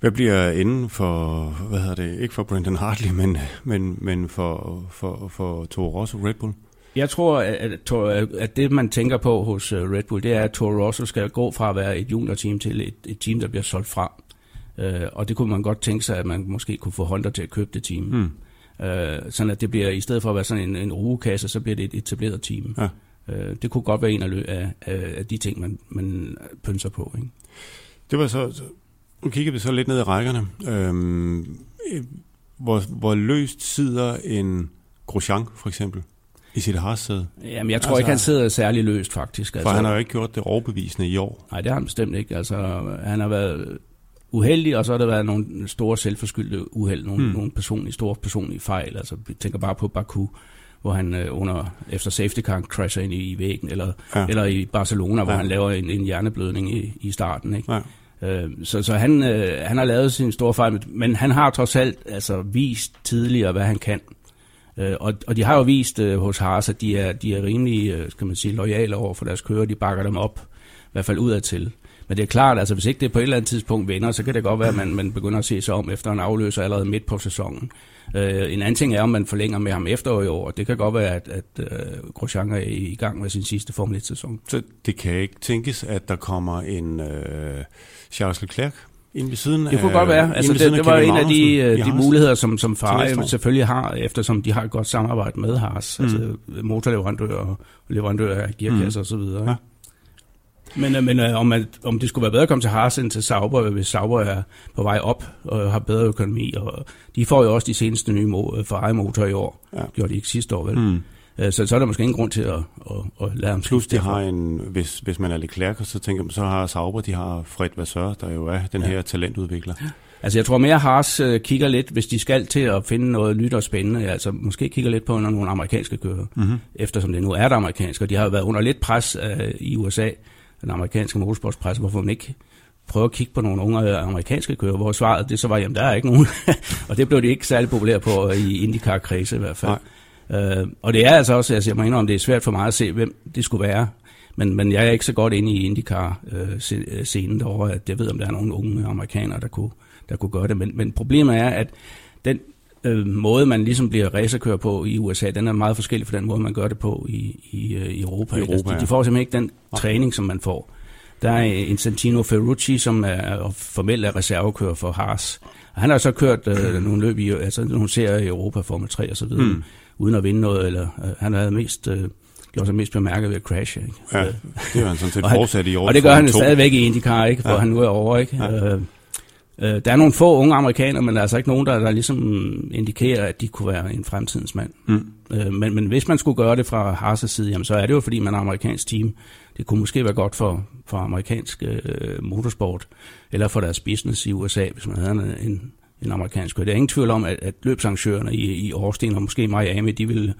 Hvad bliver enden for, hvad hedder det, ikke for Brendan Hartley, men, men, men for, for, for Toro Rosso Red Bull? Jeg tror, at, at det man tænker på hos øh, Red Bull, det er, at Toro Rosso skal gå fra at være et junior-team til et, et team, der bliver solgt fra. Uh, og det kunne man godt tænke sig, at man måske kunne få Honda til at købe det team. Mm. Uh, sådan at det bliver, i stedet for at være sådan en, en rugekasse, så bliver det et etableret team. Ja. Øh, det kunne godt være en af, af, af de ting, man, man pynser på. Ikke? Det var så, nu kigger vi så lidt ned i rækkerne. Øhm, hvor, hvor løst sidder en Grosjean for eksempel i sit harsæde? Jamen, jeg tror altså, ikke, han sidder særlig løst, faktisk. For altså, han har jo ikke gjort det overbevisende i år. Nej, det har han bestemt ikke. Altså, han har været uheldig, og så har der været nogle store selvforskyldte uheld, nogle, hmm. nogle personlige, store personlige fejl. Altså, vi tænker bare på Baku, hvor han øh, under efter safety car crasher ind i, i væggen, eller, ja. eller i Barcelona, hvor ja. han laver en, en hjerneblødning i, i starten. Ikke? Ja. Øh, så så han, øh, han har lavet sin store fejl, men han har trods alt altså, vist tidligere, hvad han kan. Øh, og, og de har jo vist øh, hos Haas, at de er, de er rimelig øh, skal man sige, lojale over for deres kører. De bakker dem op, i hvert fald udadtil. Men det er klart, altså hvis ikke det på et eller andet tidspunkt vinder, så kan det godt være, at man, man begynder at se sig om efter en afløser allerede midt på sæsonen. Øh, en anden ting er, om man forlænger med ham efter i år. Det kan godt være, at, at uh, Grosjean er i gang med sin sidste Formel 1-sæson. Så det kan ikke tænkes, at der kommer en øh, Charles Leclerc ind ved siden Det kunne godt være. Altså, det, det var en af de, uh, de muligheder, som, som Ferrari selvfølgelig har, eftersom de har et godt samarbejde med Haas. Mm. Altså motorleverandør og leverandør af gearkasser mm. osv. Ja. Men, øh, men øh, om, at, om det skulle være bedre at komme til Haas end til Sauber, hvis Sauber er på vej op og har bedre økonomi. Og de får jo også de seneste nye mo- Ferrari-motorer i år. Ja. Gjorde de ikke sidste år, vel? Mm. Øh, så, så er der måske ingen grund til at, at, at lade ham Plus de har en, hvis, hvis man er lidt klærk, så tænker man, så har Sauber, de har Fred Vasseur, der jo er den ja. her talentudvikler. Ja. Altså jeg tror mere Haas uh, kigger lidt, hvis de skal til at finde noget nyt og spændende, altså måske kigger lidt på nogle amerikanske kører, mm-hmm. eftersom det nu er det amerikanske, og de har været under lidt pres uh, i USA, den amerikanske motorsportspresse, hvorfor man ikke prøver at kigge på nogle unge amerikanske kører, hvor svaret det så var, jamen der er ikke nogen. og det blev de ikke særlig populære på i IndyCar-kredse i hvert fald. Øh, og det er altså også, altså jeg mener om det er svært for mig at se, hvem det skulle være. Men, men jeg er ikke så godt inde i IndyCar-scenen øh, derovre, at jeg ved, om der er nogle unge amerikanere, der kunne, der kunne gøre det. Men, men problemet er, at den øh, måde, man ligesom bliver racerkører på i USA, den er meget forskellig fra den måde, man gør det på i, i, øh, i Europa. I Europa altså, de, de får simpelthen ikke den træning, som man får. Der er en Santino Ferrucci, som er formelt er reservekører for Haas. Og han har så kørt øh, nogle løb i, altså nogle serier i Europa, Formel 3 og så videre, mm. Uden at vinde noget, eller øh, han har mest... Øh, gjort sig mest bemærket ved at crashe. Ikke? Ja, det er han sådan set fortsat i år. Og det gør han stadigvæk i IndyCar, ikke? For ja. han nu er over, ikke? Ja. Øh, Øh, der er nogle få unge amerikanere, men der er altså ikke nogen, der, der ligesom indikerer, at de kunne være en fremtidens mand. Mm. Øh, men, men hvis man skulle gøre det fra Haas' side, jamen, så er det jo, fordi man er amerikansk team. Det kunne måske være godt for, for amerikansk øh, motorsport, eller for deres business i USA, hvis man havde en, en, en amerikansk kører. Der er ingen tvivl om, at, at løbsarrangørerne i, i Austin og måske Miami, de vil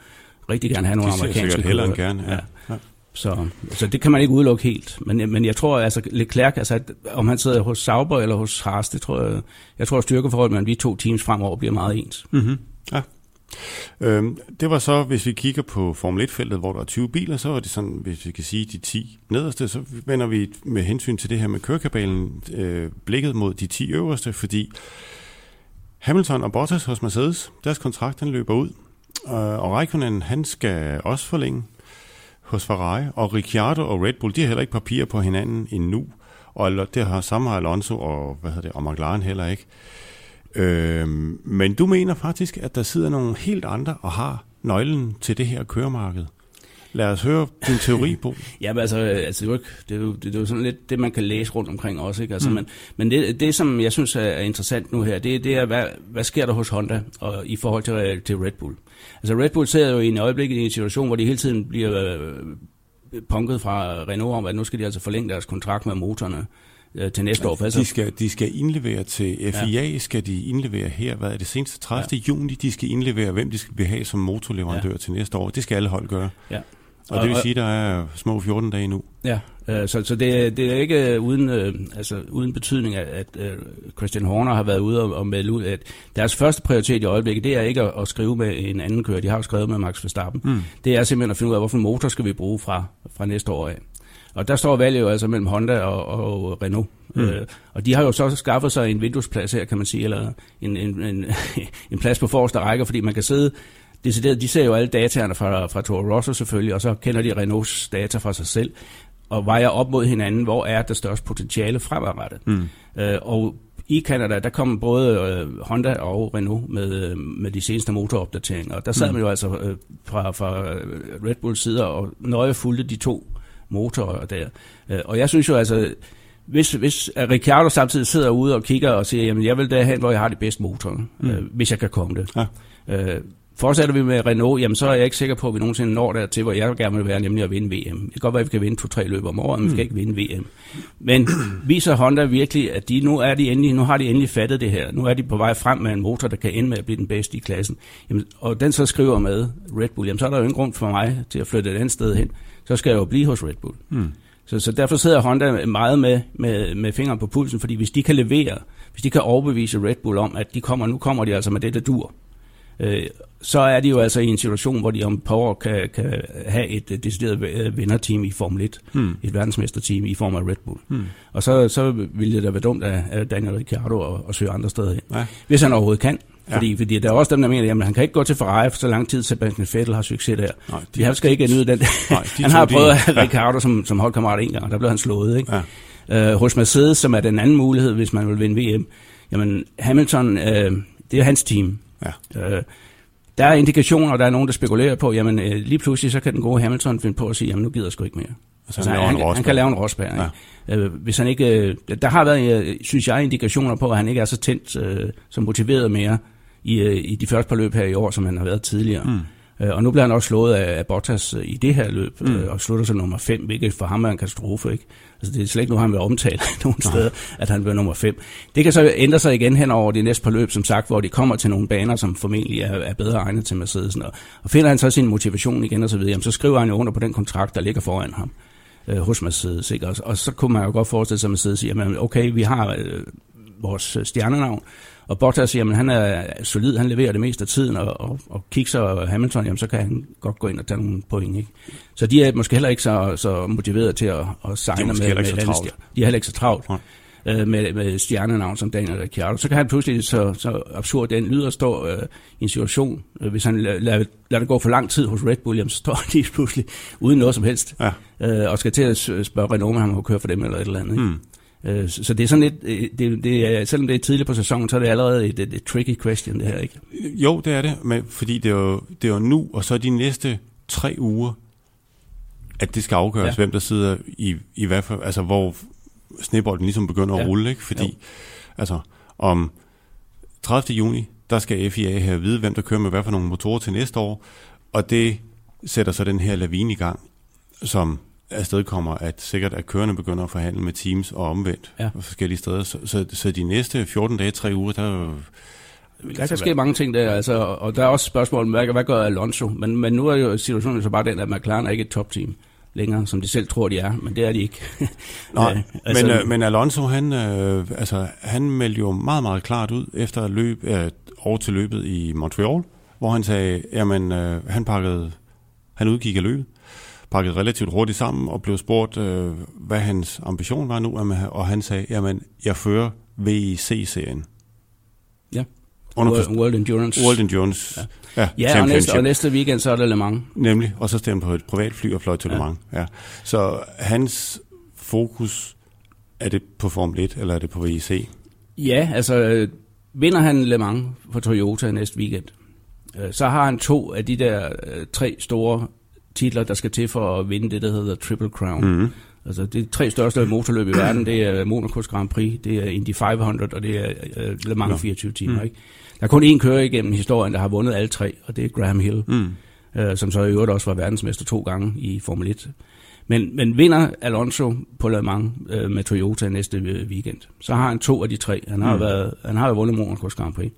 rigtig gerne have nogle de amerikanske kører. De gerne, ja. ja. Så, så det kan man ikke udelukke helt. Men, men jeg tror, altså Leclerc, altså, at, om han sidder hos Sauber eller hos Haas, det tror jeg, jeg tror, at styrkeforholdet mellem de to teams fremover bliver meget ens. Mm-hmm. Ja. Øhm, det var så, hvis vi kigger på Formel 1-feltet, hvor der er 20 biler, så var det sådan, hvis vi kan sige, de 10 nederste, så vender vi med hensyn til det her med kørekabalen øh, blikket mod de 10 øverste, fordi Hamilton og Bottas hos Mercedes, deres kontrakt den løber ud, øh, og Raikkonen, han skal også forlænge hos Ferrari, og Ricciardo og Red Bull, de har heller ikke papir på hinanden endnu, og det har samme Alonso og, hvad hedder det, og McLaren heller ikke. Øh, men du mener faktisk, at der sidder nogle helt andre og har nøglen til det her køremarked. Lad os høre din teori på. ja, men altså, altså det, er jo, det, er jo, det er jo sådan lidt det, man kan læse rundt omkring også. Ikke? Altså, mm. Men, men det, det, som jeg synes er interessant nu her, det, det er, hvad, hvad sker der hos Honda og, i forhold til, til Red Bull? Altså Red Bull sidder jo i en øjeblik i en situation, hvor de hele tiden bliver øh, punket fra Renault om, at nu skal de altså forlænge deres kontrakt med motorerne øh, til næste år. Altså, de skal, de skal indlevere til FIA, ja. skal de indlevere her, hvad er det seneste 30. Ja. juni, de skal indlevere, hvem de skal have som motorleverandør ja. til næste år. Det skal alle hold gøre. Ja. Og, og det vil sige, at der er små 14 dage nu. Ja, øh, så, så det, det er ikke uden, øh, altså, uden betydning, at, at øh, Christian Horner har været ude og, og melde ud, at deres første prioritet i øjeblikket, det er ikke at, at skrive med en anden kører. De har jo skrevet med Max Verstappen. Mm. Det er simpelthen at finde ud af, hvorfor motor skal vi bruge fra, fra næste år af. Og der står valget jo altså mellem Honda og, og Renault. Mm. Øh, og de har jo så skaffet sig en vinduesplads her, kan man sige, eller en, en, en, en plads på forreste række, fordi man kan sidde decideret, de ser jo alle dataerne fra, fra Toro Rosso selvfølgelig, og så kender de Renaults data fra sig selv, og vejer op mod hinanden, hvor er det største potentiale fremadrettet. Mm. Øh, og i Canada, der kom både øh, Honda og Renault med, øh, med de seneste motoropdateringer. Der sad mm. man jo altså øh, fra, fra øh, Red Bulls side og nøje fulgte de to motorer der. Øh, og jeg synes jo altså, hvis, hvis Ricciardo samtidig sidder ude og kigger og siger, jamen jeg vil derhen, hvor jeg har de bedste motorer, mm. øh, hvis jeg kan komme det. Ja. Øh, Fortsætter vi med Renault, jamen så er jeg ikke sikker på, at vi nogensinde når der til, hvor jeg gerne vil være, nemlig at vinde VM. Det kan godt være, at vi kan vinde to-tre løb om året, men vi skal mm. ikke vinde VM. Men viser Honda virkelig, at de nu, er de endelig, nu har de endelig fattet det her. Nu er de på vej frem med en motor, der kan ende med at blive den bedste i klassen. Jamen, og den så skriver med Red Bull, jamen så er der jo ingen grund for mig til at flytte et andet sted hen. Så skal jeg jo blive hos Red Bull. Mm. Så, så derfor sidder Honda meget med, med, med fingeren på pulsen, fordi hvis de kan levere, hvis de kan overbevise Red Bull om, at de kommer, nu kommer de altså med det, der dur, øh, så er de jo altså i en situation, hvor de om et par år kan, kan have et uh, decideret vinderteam i Formel 1, hmm. et verdensmesterteam i form af Red Bull. Hmm. Og så, så ville det da være dumt af, Daniel Ricciardo at, at søge andre steder hen. Ja. Hvis han overhovedet kan. Fordi, ja. fordi der er også dem, der mener, at han kan ikke gå til Ferrari for så lang tid, Sebastian Vettel har succes der. Nej, de, han skal ikke nyde den. Nej, de han har prøvet at have ja. Ricardo som, som holdkammerat en gang, og der blev han slået. Ikke? Ja. Uh, hos Mercedes, som er den anden mulighed, hvis man vil vinde VM, jamen Hamilton, uh, det er hans team. Ja. Uh, der er indikationer, og der er nogen, der spekulerer på, jamen øh, lige pludselig så kan den gode Hamilton finde på at sige, jamen nu gider jeg sgu ikke mere. Altså, altså, han, han, han kan lave en råsbær. Ja. Øh, hvis han ikke, øh, der har været, øh, synes jeg, indikationer på, at han ikke er så tændt, øh, så motiveret mere i, øh, i de første par løb her i år, som han har været tidligere. Mm. Og nu bliver han også slået af, af Bottas i det her løb, mm. og slutter sig nummer 5, hvilket for ham er en katastrofe. Ikke? Altså, det er slet ikke noget, han vil omtale nogen steder, at han bliver nummer 5. Det kan så ændre sig igen hen over de næste par løb, som sagt, hvor de kommer til nogle baner, som formentlig er, er bedre egnet til Mercedes. Og, og finder han så sin motivation igen og så videre, jamen, så skriver han jo under på den kontrakt, der ligger foran ham øh, hos Mercedes. Ikke? Og, og så kunne man jo godt forestille sig, at Mercedes siger, jamen, okay, vi har øh, vores stjernenavn, og Bottas, jamen han er solid, han leverer det meste af tiden, og, og, og Kicks og Hamilton, jamen så kan han godt gå ind og tage nogle point. Ikke? Så de er måske heller ikke så, så motiveret til at, at signe med, med De er heller ikke så travlt. Ja øh, med, med stjernenavn som Daniel Ricciardo, så kan han pludselig, så, så absurd den lyder, stå øh, i en situation, øh, hvis han lader, lader det gå for lang tid hos Red Bull, jamen, så står de pludselig uden noget som helst, ja. øh, og skal til at spørge Renault, om han må køre for dem eller et eller andet. Ikke? Mm. Øh, så det er sådan lidt, øh, det, det er, selvom det er tidligt på sæsonen, så er det allerede et, et, et tricky question, det her, ikke? Jo, det er det, men fordi det er, jo, det er jo nu, og så de næste tre uger, at det skal afgøres, ja. hvem der sidder i, i hvad for, altså hvor snebolden ligesom begynder ja. at rulle, ikke? Fordi, jo. altså, om 30. juni, der skal FIA have at vide, hvem der kører med hvad for nogle motorer til næste år, og det sætter så den her lavine i gang, som afstedkommer, at sikkert at kørende begynder at forhandle med teams og omvendt ja. på forskellige steder. Så, så, så de næste 14 dage, 3 uger, der der kan ske mange ting der, altså, og der er også spørgsmål, hvad, hvad gør Alonso? Men, men nu er jo situationen så bare den, at McLaren er ikke et topteam længere, som de selv tror, de er, men det er de ikke. Nej, ja, altså, men, øh, men Alonso, han, øh, altså, han meldte jo meget, meget klart ud efter løb, øh, over til løbet i Montreal, hvor han sagde, jamen, øh, han pakkede, han udgik af løbet, pakket relativt hurtigt sammen og blev spurgt, øh, hvad hans ambition var nu, og han sagde, jamen, jeg fører VIC-serien. Ja. World, World Endurance. World Endurance. Ja, ja, ja og, næste, og næste weekend så er det Le Mans. Nemlig, og så stemmer på et privat fly og fløj til ja. Le Mans. Ja. Så hans fokus, er det på Formel 1, eller er det på VIC? Ja, altså vinder han Le Mans for Toyota næste weekend, øh, så har han to af de der øh, tre store titler, der skal til for at vinde det, der hedder Triple Crown. Mm. Altså det tre største motorløb i verden, det er Monaco's Grand Prix, det er Indy 500, og det er uh, Le Mans 24 timer. Mm. Ikke? Der er kun én kører igennem historien, der har vundet alle tre, og det er Graham Hill, mm. uh, som så i øvrigt også var verdensmester to gange i Formel 1. Men, men vinder Alonso på Le Mans uh, med Toyota næste weekend, så har han to af de tre. Han har, mm. været, han har jo vundet Monaco's Grand Prix.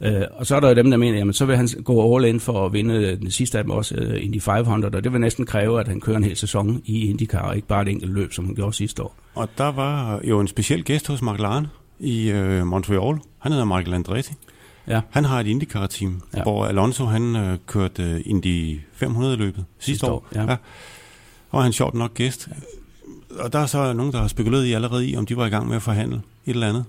Øh, og så er der jo dem, der mener, jamen så vil han gå all in for at vinde den sidste af dem også, uh, Indy 500, og det vil næsten kræve, at han kører en hel sæson i IndyCar, ikke bare et enkelt løb, som han gjorde sidste år. Og der var jo en speciel gæst hos McLaren i uh, Montreal. Han hedder Michael Andretti. Ja. Han har et IndyCar-team, ja. hvor Alonso han uh, kørte Indy 500-løbet sidste, sidste år. år ja. Ja. Og han sjovt nok gæst. Og der er så nogen, der har spekuleret i allerede i, om de var i gang med at forhandle et eller andet.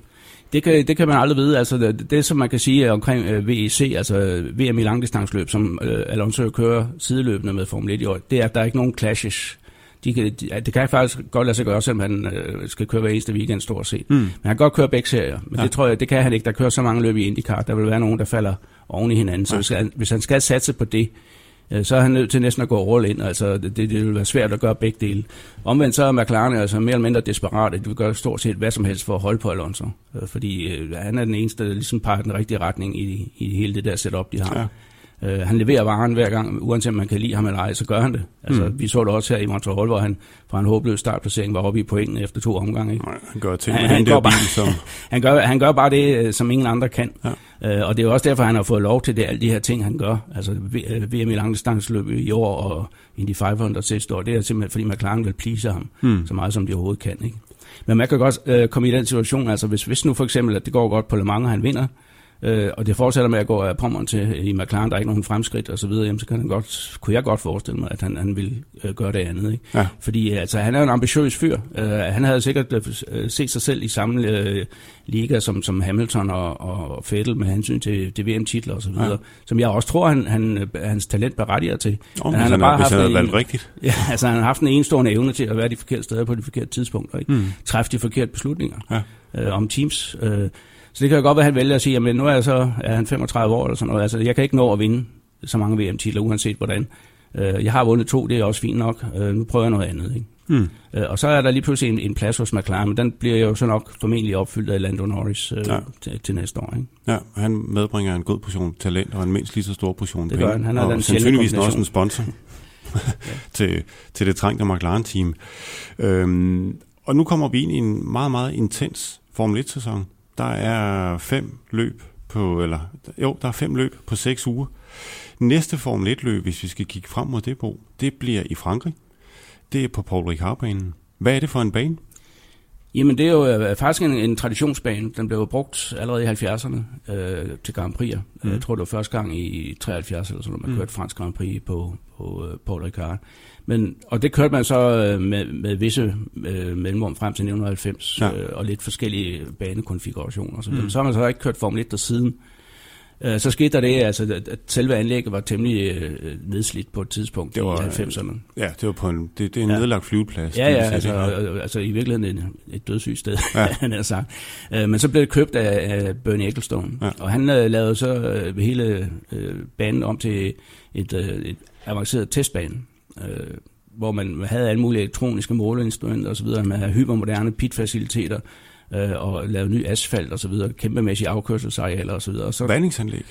Det kan, det kan man aldrig vide. Altså, det, det, som man kan sige omkring øh, VEC, altså VM i langdistansløb, som øh, Alonso kører sideløbende med Formel 1 i år, det er, at der er ikke nogen clashes. de kan, de, det kan faktisk godt lade sig gøre, selvom han øh, skal køre hver eneste weekend stort set. Mm. Men han kan godt køre begge serier, men ja. det tror jeg, det kan han ikke. Der kører så mange løb i IndyCar, der vil være nogen, der falder oven i hinanden. Så hvis han, hvis han skal satse på det, Øh, så er han nødt til næsten at gå all in. Altså, det, det vil være svært at gøre begge dele. Omvendt så er McLaren altså mere eller mindre desperat. De vil gøre stort set hvad som helst for at holde på Alonso. Øh, fordi øh, han er den eneste, der ligesom peger den rigtige retning i, i hele det der setup, de har. Ja. Øh, han leverer varen hver gang, uanset om man kan lide ham eller ej, så gør han det. Altså, mm. Vi så det også her i Montreal, hvor han fra en håbløs startplacering var oppe i pointen efter to omgange. Ikke? Nej, han gør ting han, han, gør bare, som... han, gør, han gør bare det, øh, som ingen andre kan. Ja. Øh, og det er også derfor, han har fået lov til det, alle de her ting, han gør. Altså VM i langdistanceløb i år og Indy 500 sidste år. Det er simpelthen, fordi McLaren vil please ham mm. så meget, som de overhovedet kan. Ikke? Men man kan godt øh, komme i den situation, altså hvis, hvis nu for eksempel, at det går godt på Le Mans, og han vinder, øh, og det fortsætter med at gå af pommeren til i McLaren, der er ikke nogen fremskridt og så videre, jamen, så kan han godt, kunne jeg godt forestille mig, at han, han vil øh, gøre det andet. Ikke? Ja. Fordi altså, han er en ambitiøs fyr. Øh, han havde sikkert øh, set sig selv i samme øh, liga som, som Hamilton og, og Vettel med hensyn til, til VM-titler og så videre, ja. som jeg også tror, han, han, hans talent berettiger til. Om, han har bare haft han valgt rigtigt. Ja, altså han har haft en enestående evne til at være de forkerte steder på de forkerte tidspunkter. Ikke? Mm. Træffe de forkerte beslutninger ja. øh, om teams. Øh, så det kan jo godt være, at han vælger at sige, at nu er, jeg så, er han 35 år eller sådan noget. Altså, jeg kan ikke nå at vinde så mange VM-titler, uanset hvordan. Øh, jeg har vundet to, det er også fint nok. Øh, nu prøver jeg noget andet. Ikke? Hmm. Og så er der lige pludselig en, en plads hos McLaren, men den bliver jo så nok formentlig opfyldt af Lando Norris øh, ja. til, til næste år. Ikke? Ja, han medbringer en god portion talent og en mindst lige så stor portion det gør han. han er og den sandsynligvis også en sponsor til, til det trængte McLaren-team. Øhm, og nu kommer vi ind i en meget, meget intens Formel 1-sæson. Der er fem løb på, eller jo, der er fem løb på seks uger. Næste Formel 1-løb, hvis vi skal kigge frem mod det på, det bliver i Frankrig. Det er på Paul Ricard-banen. Hvad er det for en bane? Jamen, det er jo øh, faktisk en, en traditionsbane. Den blev brugt allerede i 70'erne øh, til Grand Prix. Mm. Jeg tror, det var første gang i 73 eller sådan, når man mm. kørte fransk Grand Prix på, på uh, Paul Ricard. Men, og det kørte man så øh, med, med visse øh, mellemrum frem til 1990, ja. øh, og lidt forskellige banekonfigurationer. Så, mm. så har man så ikke kørt Formel 1 der siden. Øh, så skete der det, altså, at selve anlægget var temmelig øh, nedslidt på et tidspunkt det var, i 90'erne. Ja, det var på en, det, det er en ja. nedlagt flyveplads. Ja, ja, altså, altså i virkeligheden et, et dødssygt sted, ja. han har sagt. Øh, men så blev det købt af, af Bernie Ecclestone, ja. og han øh, lavede så øh, hele øh, banen om til et, øh, et avanceret testbane øh, hvor man havde alle mulige elektroniske måleinstrumenter osv., man havde hypermoderne pitfaciliteter, øh, og lavet ny asfalt og så videre, kæmpemæssige afkørselsarealer og så videre. Så, Vandingsanlæg?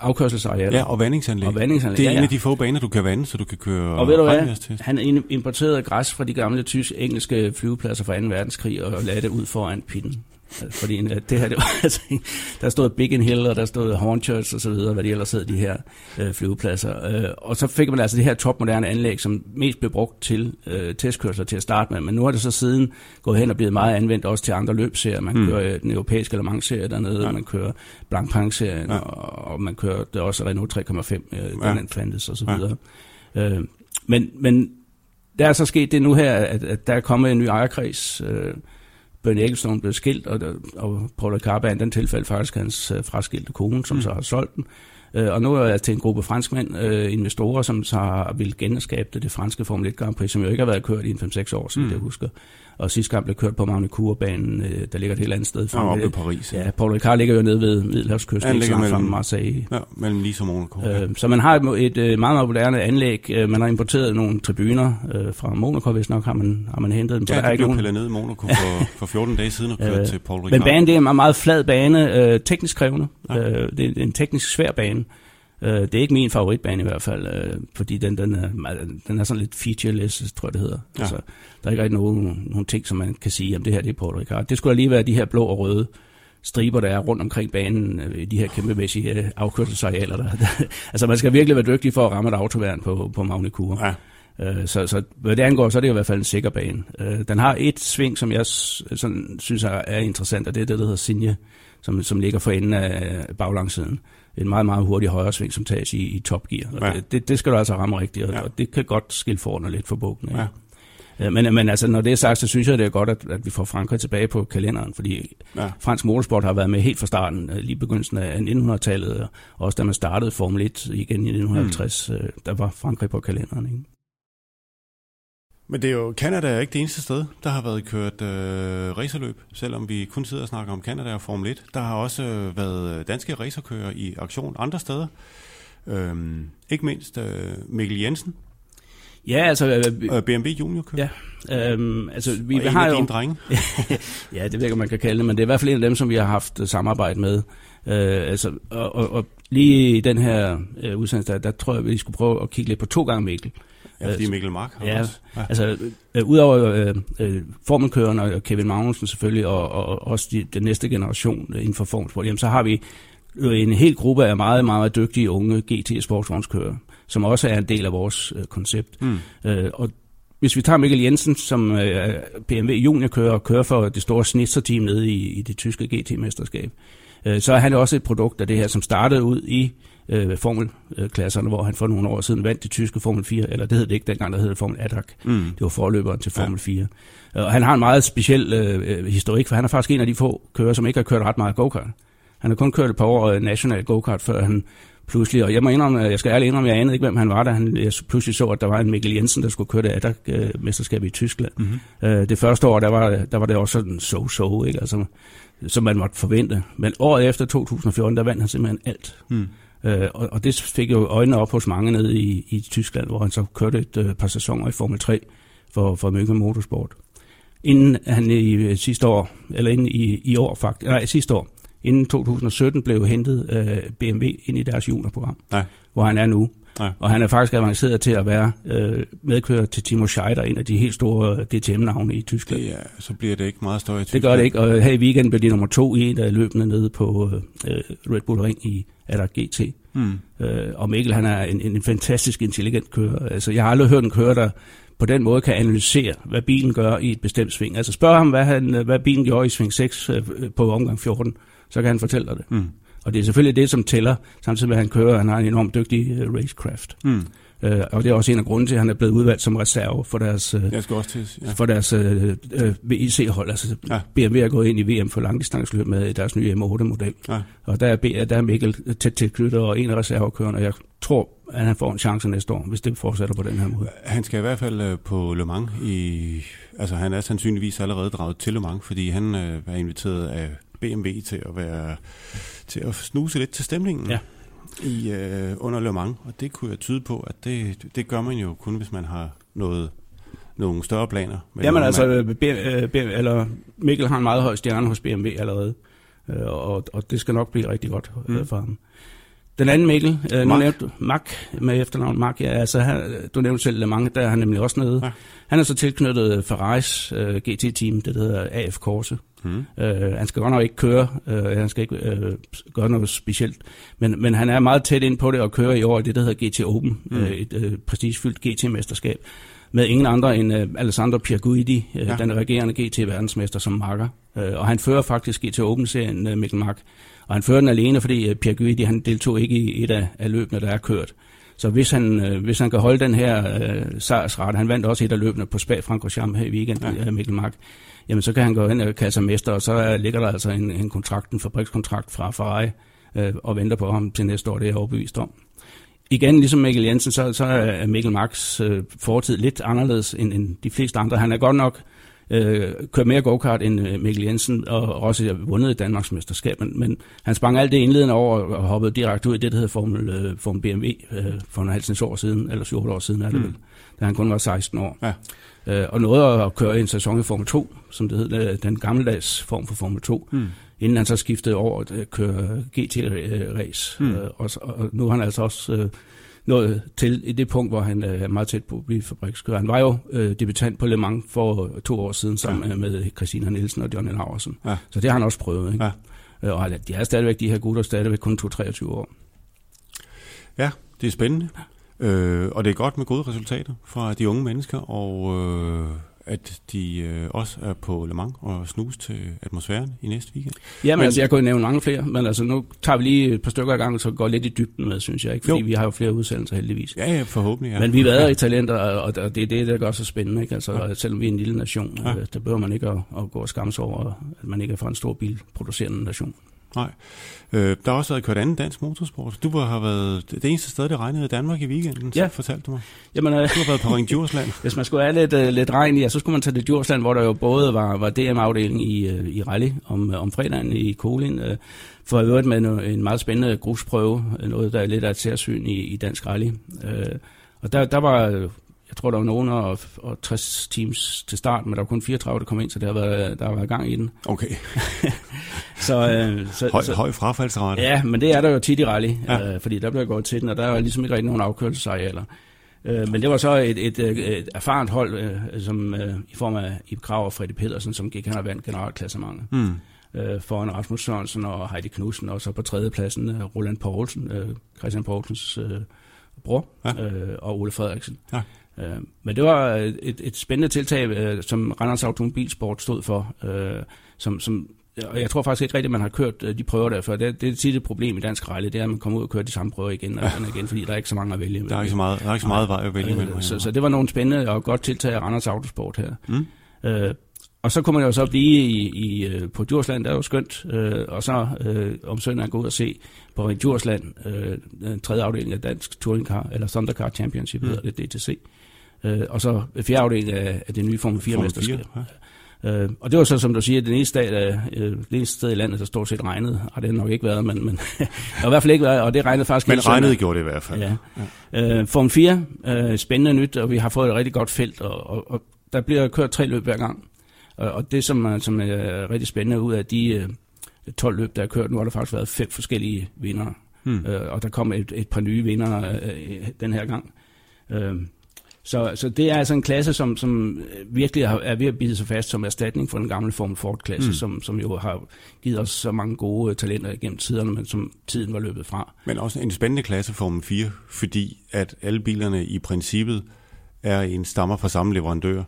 Afkørselsarealer. Ja, og vandingsanlæg. Og vandingsanlæg. Det er ja, ja. en af de få baner, du kan vande, så du kan køre Og ved du hvad? Han importerede græs fra de gamle tysk-engelske flyvepladser fra 2. verdenskrig og lagde det ud foran pitten. Fordi øh, det her, det var, altså, der stod Big Hill, og der stod Hornchurch og så videre, hvad de ellers hed, de her øh, flyvepladser. Øh, og så fik man altså det her topmoderne anlæg, som mest blev brugt til øh, testkørsler til at starte med. Men nu er det så siden gået hen og blevet meget anvendt også til andre løbserier. Man mm. kører øh, den europæiske Le Mans-serie dernede, ja. man kører Blancpain-serien, ja. og, og man kører det også Renault 3,5, øh, ja. den fandtes og så videre. Ja. Øh, men, men der er så sket det nu her, at, at der er kommet en ny ejerkreds, øh, Bernie Ecclestone blev skilt, og, og Paul Ricard er den tilfælde faktisk hans øh, fraskilte kone, som mm. så har solgt den. Øh, og nu er jeg til en gruppe franskmænd, øh, investorer, som så har vil genskabe det, det franske Formel 1 Grand Prix, som jo ikke har været kørt i 5-6 år, som mm. jeg husker. Og sidste gang blev kørt på Magny-Cours-banen, øh, der ligger et helt andet sted. Fra, ja, oppe i Paris. Ja, Paul Ricard ligger jo nede ved Middelhavskysten, ikke mellem, fra Marseille. Ja, mellem Nice og Monaco. Øh, så man har et, et meget, meget moderne anlæg. Øh, man har importeret nogle tribuner øh, fra Monaco, hvis nok har man, har man hentet dem. Så ja, der det blev pillet ned i Monaco for, for 14 dage siden og kørt øh, til Paul Ricard. Men banen det er en meget, meget flad bane, øh, teknisk krævende. Ja. Øh, det er en teknisk svær bane. Uh, det er ikke min favoritbane i hvert fald, uh, fordi den, den, er, den er sådan lidt featureless, tror jeg det hedder. Ja. Altså, der er ikke rigtig nogen, nogen ting, som man kan sige, at det her det er Paul Ricard. Det skulle lige være de her blå og røde striber, der er rundt omkring banen, uh, de her kæmpemæssige uh, afkørselsarealer. Der, der, altså man skal virkelig være dygtig for at ramme et autoværn på, på Magne Ja. Uh, så, så hvad det angår, så er det i hvert fald en sikker bane. Den har et sving, som jeg sådan, synes er, er interessant, og det er det, der hedder Sinje, som, som ligger for enden af baglangsiden en meget, meget hurtig højre sving, som tages i, i topgear. Og ja. det, det skal du altså ramme rigtigt, og, ja. og det kan godt skille forerne lidt for bukken. Ja. Men, men altså, når det er sagt, så synes jeg, det er godt, at, at vi får Frankrig tilbage på kalenderen, fordi ja. fransk motorsport har været med helt fra starten, øh, lige begyndelsen af 1900-tallet, og også da man startede Formel 1 igen i 1950, mm. der var Frankrig på kalenderen. Ikke? Men det er jo, Canada er ikke det eneste sted, der har været kørt øh, racerløb, selvom vi kun sidder og snakker om Canada og Formel 1. Der har også øh, været danske racerkører i aktion andre steder. Øhm, ikke mindst øh, Mikkel Jensen, Ja, altså... Øh, øh BMW Junior kører. Ja, øhm, altså vi, og vi har jo... dine drenge. ja, det ved jeg ikke, man kan kalde det, men det er i hvert fald en af dem, som vi har haft uh, samarbejde med. Øh, altså, og, og, og lige i den her uh, udsendelse, der, der tror jeg, vi skulle prøve at kigge lidt på to gange Mikkel. Ja, fordi Mikkel Mark har ja, også. Ja. altså øh, udover øh, øh, formelkøreren og Kevin Magnussen selvfølgelig, og, og, og også de, den næste generation inden for formelsport, jamen så har vi en hel gruppe af meget, meget dygtige unge GT-sportsvognskørere som også er en del af vores øh, koncept. Mm. Øh, og hvis vi tager Mikkel Jensen, som øh, BMW juniorkører og kører for det store snitserteam nede i, i det tyske GT-mesterskab, øh, så er han også et produkt af det her, som startede ud i øh, formelklasserne, hvor han for nogle år siden vandt det tyske Formel 4, eller det hed det ikke dengang, der hed Formel ADAC. Mm. Det var forløberen til Formel ja. 4. Og han har en meget speciel øh, historik, for han er faktisk en af de få kører, som ikke har kørt ret meget go-kart. Han har kun kørt et par år øh, national go-kart, før han pludselig, og jeg må indrømme, jeg skal ærligt indrømme, jeg anede ikke, hvem han var, da han, jeg pludselig så, at der var en Mikkel Jensen, der skulle køre det ADAC-mesterskab i Tyskland. Mm-hmm. det første år, der var, der var det også sådan so-so, ikke? Altså, som man måtte forvente. Men året efter 2014, der vandt han simpelthen alt. Mm. Øh, og, og det fik jo øjnene op hos mange nede i, i Tyskland, hvor han så kørte et øh, par sæsoner i Formel 3 for, for Møkke Motorsport. Inden han i sidste år, eller inden i, i år faktisk, nej sidste år, inden 2017 blev hentet øh, BMW ind i deres juniorprogram, Nej. hvor han er nu. Nej. Og han er faktisk avanceret til at være øh, medkører til Timo Scheider, en af de helt store DTM-navne i Tyskland. Ja, så bliver det ikke meget større i Tyskland. Det gør det ikke, og her i weekenden blev de nummer to i en af løbende nede på øh, Red Bull Ring i Adder GT. Mm. Øh, og Mikkel, han er en, en fantastisk intelligent kører. Altså, jeg har aldrig hørt en kører, der på den måde kan analysere, hvad bilen gør i et bestemt sving. Altså spørg ham, hvad, han, hvad bilen gjorde i sving 6 øh, på omgang 14 så kan han fortælle dig det. Mm. Og det er selvfølgelig det, som tæller, samtidig med at han kører, han har en enormt dygtig uh, racecraft. Mm. Uh, og det er også en af grunden til, at han er blevet udvalgt som reserve for deres, uh, Jeg skal også til, ja. for deres uh, uh, VIC-hold. Altså ja. BMW er gået ind i VM for langdistanceløb med deres nye M8-model. Ja. Og der er, der er Mikkel tæt tilknyttet og en af reservekørerne, og jeg tror, at han får en chance næste år, hvis det fortsætter på den her måde. Han skal i hvert fald på Le Mans i... Altså han er sandsynligvis allerede draget til Le Mans, fordi han uh, er inviteret af BMW til at være til at snuse lidt til stemningen ja. I øh, under Le Mans, og det kunne jeg tyde på, at det, det gør man jo kun, hvis man har noget nogle større planer. Jamen altså, B, B, eller Mikkel har en meget høj stjerne hos BMW allerede, øh, og, og det skal nok blive rigtig godt øh, mm. for ham. Den anden Mikkel, øh, nu nævnte du Mark med efternavn Mark, ja, altså han, du nævnte selv Mans, der er han nemlig også nede. Ja. Han er så tilknyttet Ferraris øh, GT-team, det hedder AF Corse. Mm. Øh, han skal godt nok ikke køre, øh, han skal ikke øh, gøre noget specielt, men, men han er meget tæt ind på det og kører i år i det, der hedder GT Open, mm. øh, et øh, prestigefyldt GT-mesterskab, med ingen andre end øh, Alessandro Pierguidi, øh, ja. den regerende GT-verdensmester som marker. Øh, og han fører faktisk GT Open-serien, øh, Mikkel Mark, og han fører den alene, fordi øh, Pierguidi han deltog ikke i et af, af løbene, der er kørt. Så hvis han, øh, hvis han kan holde den her øh, sejrsrate, han vandt også et af løbene på Spa Francorchamps her i weekenden, ja. Mikkel Mark, jamen så kan han gå ind og kalde sig mester, og så ligger der altså en, en kontrakt, en fabrikskontrakt fra Ferrari, øh, og venter på ham til næste år, det er jeg overbevist om. Igen, ligesom Mikkel Jensen, så, så er Mikkel Marks øh, fortid lidt anderledes end, end de fleste andre. Han er godt nok øh, kørt mere go-kart end øh, Mikkel Jensen, og også vundet et Danmarks mesterskab, men, men han sprang alt det indledende over og hoppede direkte ud i det, der hedder Formel, øh, Formel BMW øh, for en halv år siden, eller 7 år siden er det mm. vel, da han kun var 16 år. Ja. Øh, og nåede at køre en sæson i Formel 2, som det hed, øh, den gammeldags form for Formel 2, mm. inden han så skiftede over at køre GT-race. Mm. Øh, og, og nu har han altså også øh, nået til i det punkt, hvor han øh, er meget tæt på at blive fabrikskører. Han var jo øh, debutant på Le Mans for to år siden sammen ja. med Christina Nielsen og Johnny Laversen. Ja. Så det har han også prøvet. Ikke? Ja. Og de er stadigvæk, de her gutter, stadigvæk kun 2-23 år. Ja, det er spændende. Øh, og det er godt med gode resultater fra de unge mennesker, og øh, at de øh, også er på Le Mans og snus til atmosfæren i næste weekend. Ja, men, men altså, jeg kunne nævne mange flere, men altså, nu tager vi lige et par stykker af gangen, så går lidt i dybden med, synes jeg, ikke? fordi jo. vi har jo flere udsendelser heldigvis. Ja, ja, forhåbentlig. Ja. Men vi vader i talenter, og det er det, der gør så spændende. Ikke? Altså, ja. Selvom vi er en lille nation, ja. Øh, der behøver man ikke at, at gå og skamme sig over, at man ikke er fra en stor bilproducerende nation. Nej. Øh, der har også været kørt anden dansk motorsport. Du har været det eneste sted, det regnede i Danmark i weekenden, Ja. så fortalte du mig. Jamen, øh, Du har været på Ring Djursland. hvis man skulle have lidt, øh, lidt regn i, ja, så skulle man tage til Djursland, hvor der jo både var, var DM-afdeling i, øh, i rally om, øh, om fredagen i Kolin, øh, for øvrigt med en, en meget spændende grusprøve, øh, noget der er lidt af et særsyn i, i dansk rally. Øh, og der, der var, tror, der var nogen og, og 60 teams til start, men der var kun 34, der kom ind, så der har været, der har været gang i den. Okay. Så, øh, så, Høj, så, høj frafaldsrate. Ja, men det er der jo tit i rally, Ja. øh, fordi der bliver gået til den, og der er ligesom ikke rigtig nogen afkørelsesarealer. Øh, men det var så et, et, et, et erfarent hold, øh, som øh, i form af Ib Krav og Freddy Pedersen, som gik hen og vandt generalklassementet. Mm. Øh, foran Rasmus Sørensen og Heidi Knudsen, og så på tredjepladsen øh, Roland Poulsen, øh, Christian Poulsens øh, bror, ja. øh, og Ole Frederiksen. Ja. Øh, men det var et, et spændende tiltag, øh, som Randers Automobilsport stod for, øh, som, som og jeg tror faktisk ikke rigtigt, at man har kørt øh, de prøver der før. Det, det er tit et problem i dansk rally, det er, at man kommer ud og kører de samme prøver igen og igen, og igen fordi der er ikke så mange at vælge Der er ikke så meget, der er ikke så meget vej at vælge imellem. Øh, så, så det var nogle spændende og godt tiltag af Randers Autosport her. Mm. Øh, og så kunne man jo så blive i, i, øh, på Djursland, der er jo skønt, øh, og så øh, om søndagen gå ud og se på Djursland, øh, den tredje afdeling af Dansk Touring Car, eller Thundercar Championship, mm. hedder det DTC. Øh, og så fjerde afdeling af, af det nye Formel 4 Formel mesterskab. 4, Øh, og det var så, som du siger, den eneste, stat, øh, det eneste sted i landet, der stort set regnede. Og det har nok ikke været, men, men det har i hvert fald ikke været, og det regnede faktisk Men søndag. regnet gjorde det i hvert fald. Ja. ja. Øh, Form 4, øh, spændende nyt, og vi har fået et rigtig godt felt, og, og, og der bliver kørt tre løb hver gang. Og, og det, som, er- som er rigtig spændende ud af de øh, 12 løb, der er kørt, nu har der faktisk været fem forskellige vindere. Hmm. Øh, og der kom et, et par nye vinder øh, den her gang. Øh, så, så det er altså en klasse, som, som virkelig har- er ved at bide sig fast som erstatning for den gamle Formel Ford-klasse, Mm. som, som jo har givet os så mange gode talenter igennem tiderne, men som tiden var løbet fra. Men også en spændende klasse Formel 4, fordi at alle bilerne i princippet er en stammer fra samme leverandør.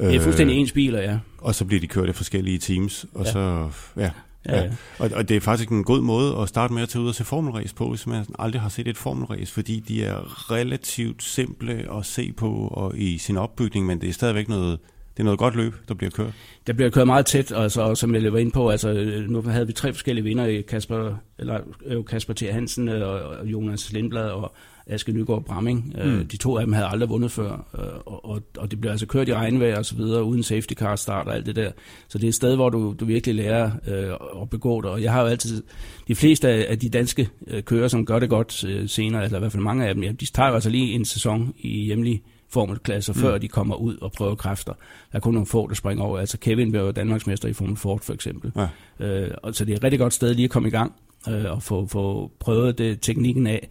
Det er fuldstændig ens biler, ja. Og så bliver de kørt af forskellige teams, og Ja. så, ja, Ja, Ja. Og, og det er faktisk en god måde at starte med at tage ud og se formelræs på, hvis man aldrig har set et formelræs, fordi de er relativt simple at se på og i sin opbygning, men det er stadigvæk noget, det er noget godt løb, der bliver kørt. Der bliver kørt meget tæt, altså, og som jeg var inde på, altså, nu havde vi tre forskellige vinder, Kasper, eller, øh, Kasper T. Hansen øh, og Jonas Lindblad og Aske Nygaard Bramming. Mm. Mm. De to af dem havde aldrig vundet før, øh, og, og, og det blev altså kørt i regnvejr og så videre, uden safety car start og alt det der. Så det er et sted, hvor du, du virkelig lærer øh, at begå dig. Og jeg har jo altid, de fleste af, de danske øh, kører, som gør det godt øh, senere, eller i hvert fald mange af dem, ja, de tager jo altså lige en sæson i hjemlig formelklasser, Mm. før de kommer ud og prøver kræfter. Der er kun nogle få, der springer over. Altså Kevin blev jo Danmarksmester i Formel Ford, for eksempel. Ja. Øh, og så det er et rigtig godt sted lige at komme i gang øh, og få, få prøvet det, teknikken af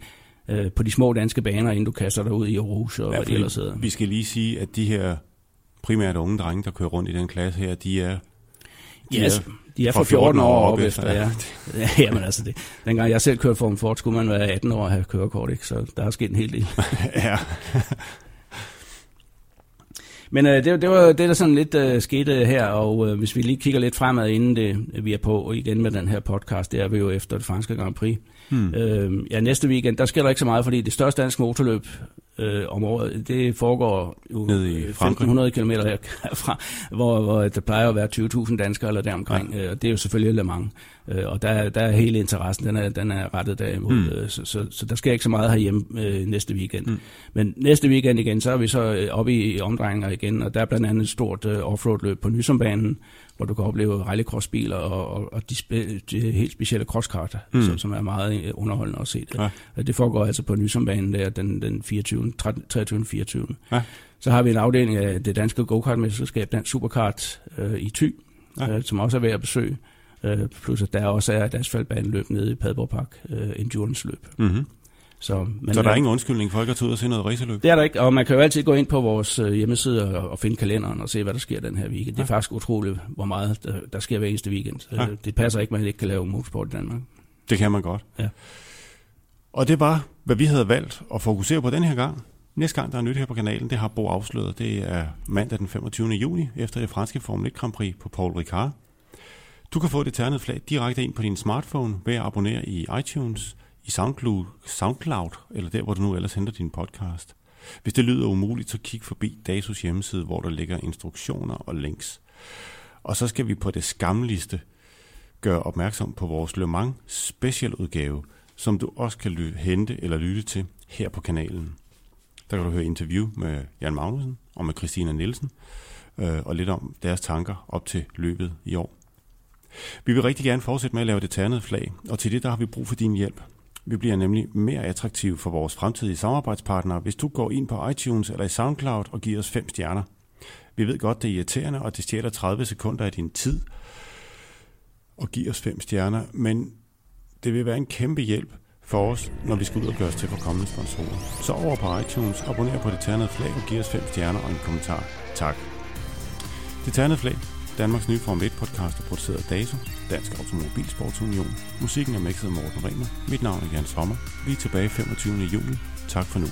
øh, på de små danske baner, inden du kaster dig ud i Aarhus og Ja, hvad det ellers hedder. Vi skal lige sige, at de her primært unge drenge, der kører rundt i den klasse her, de er, de Ja, altså, de er fra 14 år op efter, ja. ja. Jamen altså, det, dengang jeg selv kørte Formel Ford, skulle man være 18 år og have kørekort, ikke? så der er sket en hel del. ja. Men øh, det, det var det, der sådan lidt øh, skete her, og øh, hvis vi lige kigger lidt fremad, inden det, vi er på og igen med den her podcast, det er vi jo efter det franske Grand Prix. Hmm. Øh, ja, næste weekend, der sker der ikke så meget, fordi det største danske motorløb øh, om året, det foregår jo Nede i øh, Frankrig. 1500 km herfra, hvor, hvor der plejer at være 20.000 danskere eller deromkring, ja. øh, og det er jo selvfølgelig Le Mans. Øh, og der, der er hele interessen, den er, den er rettet derimod, Mm. mm. øh, så, så, så der sker ikke så meget herhjemme øh, næste weekend. Mm. Mm. Men næste weekend igen, så er vi så øh, oppe i, i omdrejninger igen, og der er blandt andet et stort øh, offroad-løb på Nysombanen, hvor du kan opleve rallycrossbiler og, og, og de, spe, de helt specielle crosskart, Mm. som, som er meget øh, underholdende at se det. Ja. Det foregår altså på Nysombanen der den, den 24. 23. 24. Ja. Så har vi en afdeling af det danske go-kart-mesterskab, Dansk Superkart øh, i Thy, Ja. ja. øh, som også er ved at besøge. Øh, plus at der også er et asfaltbaneløb nede i Padborg Park, øh, endurance-løb. Mm-hmm. Så, men, Så der er ingen undskyldning for ikke at tage ud og se noget racerløb? det er der ikke, og man kan jo altid gå ind på vores øh, hjemmeside og, og finde kalenderen og se, hvad der sker den her weekend. Det er Ja. faktisk utroligt, hvor meget der, der sker hver eneste weekend. Ja. Ja. Det passer ikke, at man ikke kan lave motorsport i Danmark. Det kan man godt. Ja. Og det var, hvad vi havde valgt at fokusere på den her gang. Næste gang, der er nyt her på kanalen, det har Bo afsløret. Det er mandag den 25. juni, efter det franske Formel 1 Grand Prix på Paul Ricard. Du kan få det ternede flag direkte ind på din smartphone ved at abonnere i iTunes, i SoundCloud, SoundCloud eller der, hvor du nu ellers henter din podcast. Hvis det lyder umuligt, så kig forbi DASUS hjemmeside, hvor der ligger instruktioner og links. Og så skal vi på det skamligste gøre opmærksom på vores Le Mans specialudgave, som du også kan ly- hente eller lytte til her på kanalen. Der kan du høre interview med Jan Magnussen og med Christina Nielsen, øh, og lidt om deres tanker op til løbet i år. Vi vil rigtig gerne fortsætte med at lave det ternede flag, og til det der har vi brug for din hjælp. Vi bliver nemlig mere attraktive for vores fremtidige samarbejdspartnere, hvis du går ind på iTunes eller i SoundCloud og giver os fem stjerner. Vi ved godt, det er irriterende, og det stjæler 30 sekunder af din tid og giver os fem stjerner, men det vil være en kæmpe hjælp for os, når vi skal ud og gøre os til for kommende sponsorer. Så over på iTunes, abonner på det ternede flag og giv os fem stjerner og en kommentar. Tak. Det ternede flag, Danmarks nye Formel 1 podcast er produceret af DASO, Dansk Automobilsportsunion. Musikken er mixet af Morten Remer. Mit navn er Jan Sommer. Vi er tilbage 25. juli. Tak for nu.